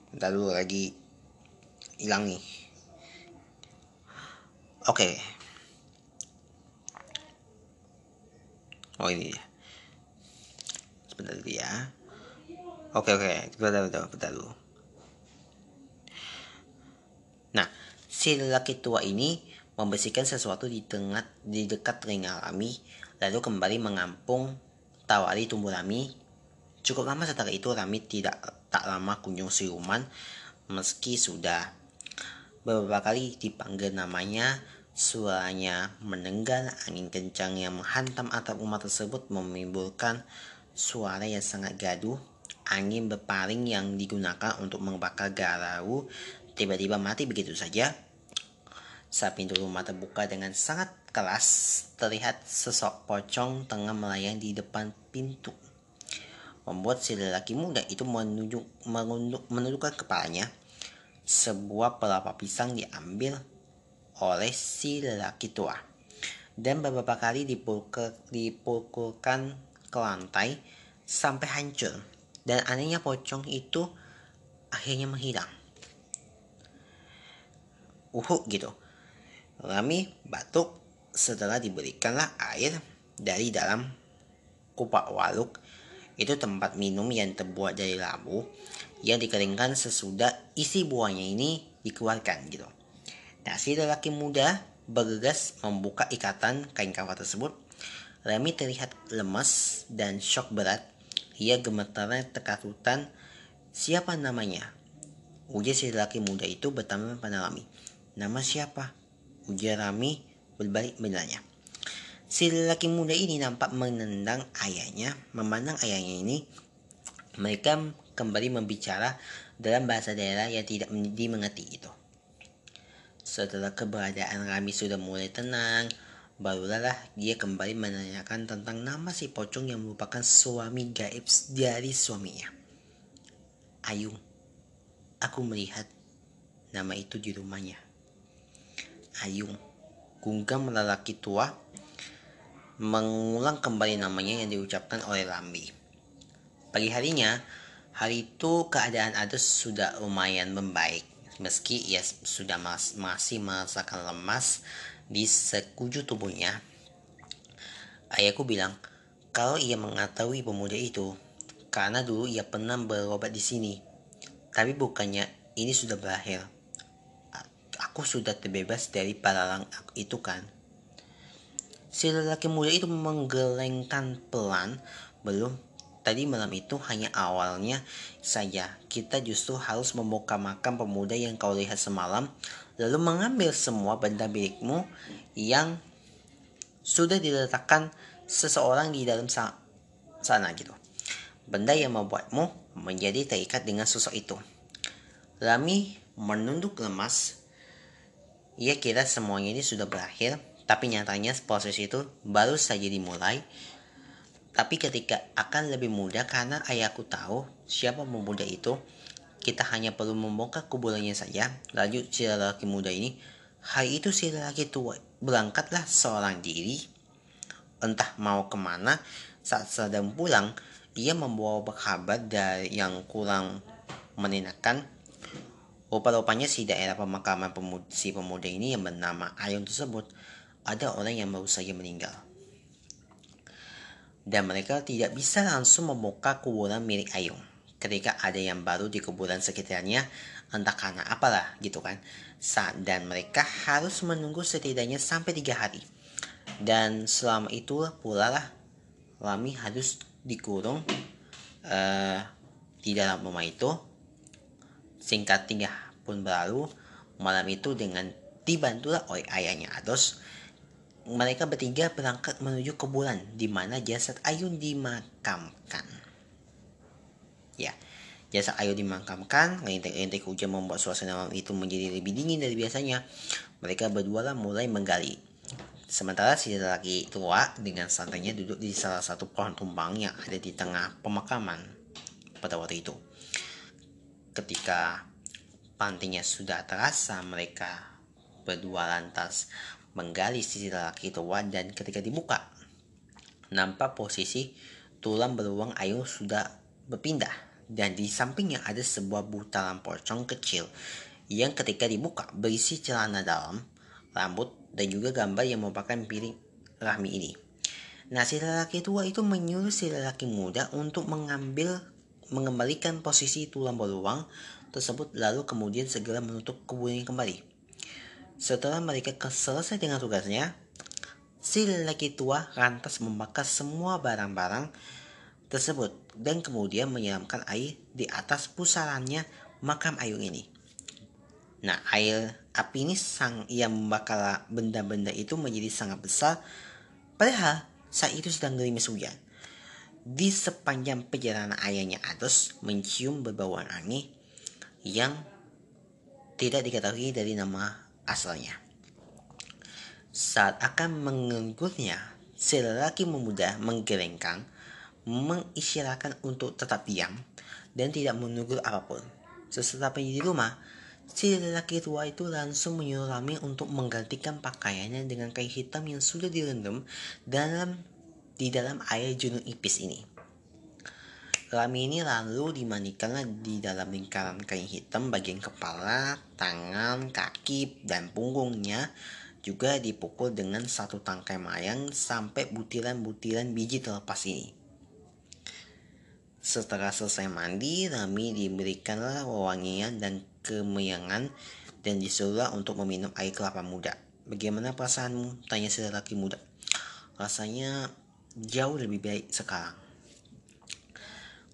Bentar dulu lagi hilang nih. Oke. Oh ini ya. Sebentar dulu ya. Oke oke, bentar bentar bentar dulu. Nah, si lelaki tua ini membersihkan sesuatu di tengah di dekat telinga Rami, lalu kembali mengampung tawari tumbuh Rami. Cukup lama setelah itu Rami tidak tak lama kunjung siluman meski sudah beberapa kali dipanggil namanya suaranya menenggal angin kencang yang menghantam atap rumah tersebut menimbulkan suara yang sangat gaduh angin berpaling yang digunakan untuk membakar garau tiba-tiba mati begitu saja. Saat pintu rumah terbuka dengan sangat keras terlihat sosok pocong tengah melayang di depan pintu. Membuat si lelaki muda itu menunjuk, menunduk, menundukkan kepalanya. Sebuah pelapa pisang diambil oleh si lelaki tua. Dan beberapa kali dipukul, dipukulkan ke lantai sampai hancur dan anehnya pocong itu akhirnya menghilang. Uhuk gitu. Rami batuk setelah diberikanlah air dari dalam kupak waluk itu tempat minum yang terbuat dari labu yang dikeringkan sesudah isi buahnya ini dikeluarkan gitu. Nah, si lelaki muda bergegas membuka ikatan kain kafan tersebut. Remy terlihat lemas dan shock berat. Ia gemetaran terkatutan. Siapa namanya? Ujar si lelaki muda itu bertanya pada Rami. Nama siapa? Ujar Rami berbalik bertanya. Si lelaki muda ini nampak menendang ayahnya. Memandang ayahnya ini, mereka kembali membicara dalam bahasa daerah yang tidak dimengerti itu. Setelah keberadaan Rami sudah mulai tenang, barulah dia kembali menanyakan tentang nama si pocong yang merupakan suami gaib dari suaminya. Ayung, aku melihat nama itu di rumahnya. Ayung, gunggam lelaki tua mengulang kembali namanya yang diucapkan oleh Lambi. Pagi harinya, hari itu keadaan Adus sudah lumayan membaik. Meski ia sudah mas masih merasakan lemas di sekujur tubuhnya. Ayahku bilang, kalau ia mengetahui pemuda itu, karena dulu ia pernah berobat di sini. Tapi bukannya ini sudah berakhir. Aku sudah terbebas dari paralang itu kan. Si lelaki muda itu menggelengkan pelan. Belum, tadi malam itu hanya awalnya saja. Kita justru harus membuka makam pemuda yang kau lihat semalam. Lalu mengambil semua benda milikmu yang sudah diletakkan seseorang di dalam sana gitu. Benda yang membuatmu menjadi terikat dengan sosok itu. Rami menunduk lemas. Ia kira semuanya ini sudah berakhir tapi nyatanya proses itu baru saja dimulai. Tapi ketika akan lebih mudah karena ayahku tahu siapa pemuda itu, kita hanya perlu membongkar kuburannya saja. Lalu si lelaki muda ini, hari itu si lelaki tua berangkatlah seorang diri. Entah mau ke mana, saat sedang pulang, ia membawa kabar dari yang kurang menyenangkan Rupa-rupanya si daerah pemakaman pemuda, si pemuda ini yang bernama Ayun tersebut ada orang yang baru saja meninggal. Dan mereka tidak bisa langsung membuka kuburan milik Ayung. Ketika ada yang baru di kuburan sekitarnya, entah karena apalah gitu kan. Dan mereka harus menunggu setidaknya sampai tiga hari. Dan selama itu pula lah Lami harus dikurung uh, di dalam rumah itu. Singkat tiga pun berlalu, malam itu dengan dibantulah oleh ayahnya Ados mereka bertiga berangkat menuju ke bulan di mana jasad Ayun dimakamkan. Jasad Ayun dimakamkan, rintik-rintik hujan membuat suasana malam itu menjadi lebih dingin dari biasanya. Mereka berdua mulai menggali. Sementara si lelaki tua dengan santainya duduk di salah satu pohon tumbang yang ada di tengah pemakaman pada waktu itu. Ketika pantinya sudah terasa, mereka berdua lantas menggali sisi lelaki tua dan ketika dibuka, nampak posisi tulang beruang Ayu sudah berpindah dan di sampingnya ada sebuah butaran pocong kecil yang ketika dibuka berisi celana dalam, rambut, dan juga gambar yang merupakan piring rahmi ini. Nah, si lelaki tua itu menyuruh si lelaki muda untuk mengambil mengembalikan posisi tulang beruang tersebut lalu kemudian segera menutup kuburan kembali. Setelah mereka selesai dengan tugasnya, si lelaki tua lantas membakar semua barang-barang tersebut dan kemudian menyiramkan air di atas pusarannya makam Ayung ini. Nah, air api ini sang yang membakar benda-benda itu menjadi sangat besar padahal saat itu sedang gerimis hujan. Di sepanjang perjalanan ayahnya Ados mencium berbauan aneh yang tidak diketahui dari nama asalnya. Saat akan mengengkurnya, si lelaki memuda menggelengkan, mengisyaratkan untuk tetap diam dan tidak menegur apa pun. Setelah di rumah, si lelaki tua itu langsung menyuruh Rami untuk menggantikan pakaiannya dengan kain hitam yang sudah direndam dalam di dalam air junung ipis ini. Rami ini lalu dimandikanlah di dalam lingkaran kain hitam bagian kepala, tangan, kaki, dan punggungnya juga dipukul dengan satu tangkai mayang sampai butiran-butiran biji terlepas ini. Setelah selesai mandi, Rami diberikanlah wewangian dan kemeyangan dan disuruh untuk meminum air kelapa muda. Bagaimana perasaanmu? Tanya si lelaki muda. Rasanya jauh lebih baik sekarang.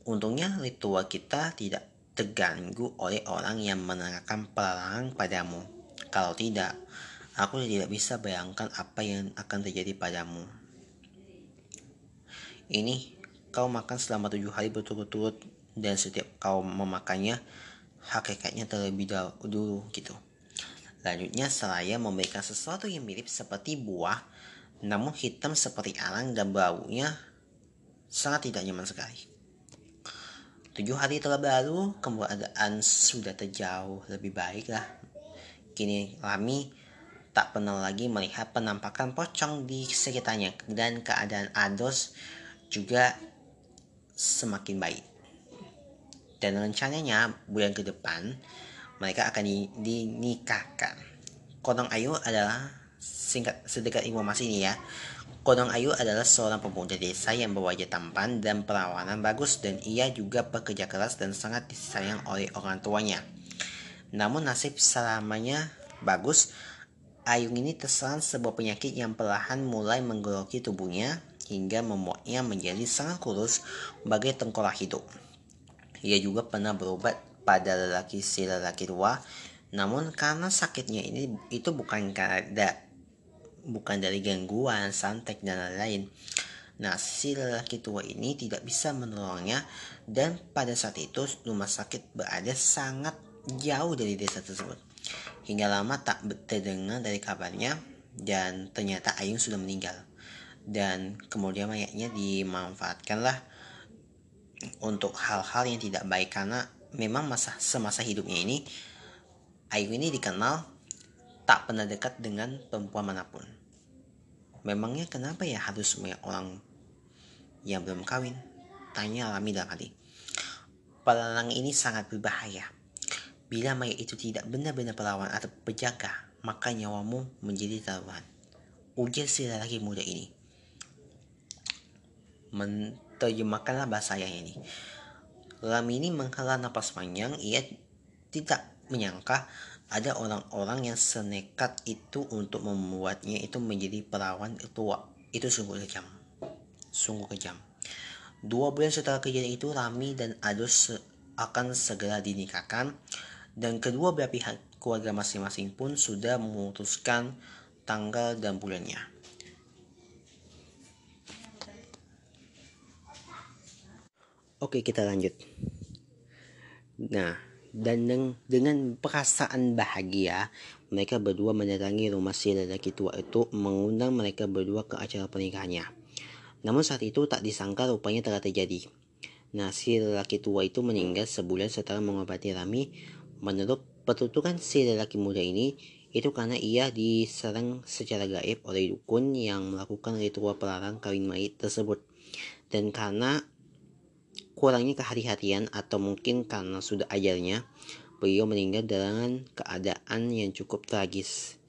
Untungnya ritual kita tidak terganggu oleh orang yang menerangkan pelarangan padamu. Kalau tidak, aku tidak bisa bayangkan apa yang akan terjadi padamu. Ini kau makan selama tujuh hari berturut-turut dan setiap kau memakannya hakikatnya terlebih dahulu gitu. Lanjutnya seraya memberikan sesuatu yang mirip seperti buah namun hitam seperti arang dan baunya sangat tidak nyaman sekali. Tujuh hari telah berlalu, keadaan sudah terjauh lebih baik lah. Kini Rami tak pernah lagi melihat penampakan pocong di sekitarnya dan keadaan Ados juga semakin baik. Dan rencananya bulan ke depan mereka akan dinikahkan. Kodong Ayu adalah singkat sedekat informasi ini ya. Kodong Ayu adalah seorang pemuda desa yang berwajah tampan dan perawanan bagus dan ia juga bekerja keras dan sangat disayang oleh orang tuanya. Namun nasib selamanya bagus, Ayung ini terserang sebuah penyakit yang perlahan mulai menggoroki tubuhnya hingga membuatnya menjadi sangat kurus bagai tengkorak hidup. Ia juga pernah berobat pada lelaki si lelaki tua, namun karena sakitnya ini itu bukan karena bukan dari gangguan, santet, dan lain-lain. Nah, si lelaki tua ini tidak bisa menolongnya dan pada saat itu rumah sakit berada sangat jauh dari desa tersebut. Hingga lama tak terdengar dari kabarnya dan ternyata Ayung sudah meninggal. Dan kemudian mayatnya dimanfaatkanlah untuk hal-hal yang tidak baik karena memang masa semasa hidupnya ini Ayung ini dikenal tak pernah dekat dengan perempuan mana pun. Memangnya kenapa ya harus banyak orang yang belum kawin? Tanya Rami dalam hati. Pelalang ini sangat berbahaya. Bila mayat itu tidak benar-benar perawan atau penjaga, maka nyawamu menjadi taruhan. Ujar si lelaki muda ini. Menerjemahkanlah bahasa yang ini. Rami ini menghela napas panjang, ia tidak menyangka ada orang-orang yang senekat itu untuk membuatnya itu menjadi perawan tua. Itu sungguh kejam. Sungguh kejam. Dua bulan setelah kejadian itu, Rami dan Adus akan segera dinikahkan dan kedua belah pihak keluarga masing-masing pun sudah memutuskan tanggal dan bulannya. Oke, kita lanjut. Nah, dan dengan perasaan bahagia, mereka berdua mendatangi rumah si lelaki tua itu mengundang mereka berdua ke acara pernikahannya. Namun saat itu tak disangka rupanya telah terjadi. Nah, si lelaki tua itu meninggal sebulan setelah mengobati Rami. Menurut petuturan si lelaki muda ini, itu karena ia diserang secara gaib oleh dukun yang melakukan ritual pelarang kawin mayit tersebut. Dan karena kurangnya kehati-hatian atau mungkin karena sudah ajalnya, beliau meninggal dengan keadaan yang cukup tragis.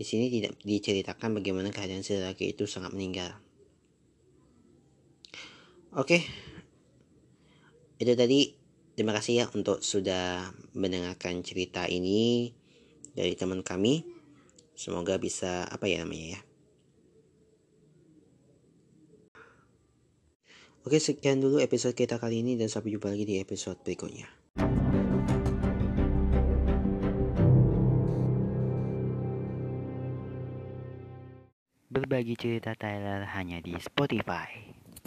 Di sini tidak diceritakan bagaimana keadaan si lelaki itu sangat meninggal. Oke, itu tadi. Terima kasih ya untuk sudah mendengarkan cerita ini dari teman kami. Semoga bisa apa ya namanya ya Oke, sekian dulu episode kita kali ini dan sampai jumpa lagi di episode berikutnya. Berbagi cerita Tyler hanya di Spotify.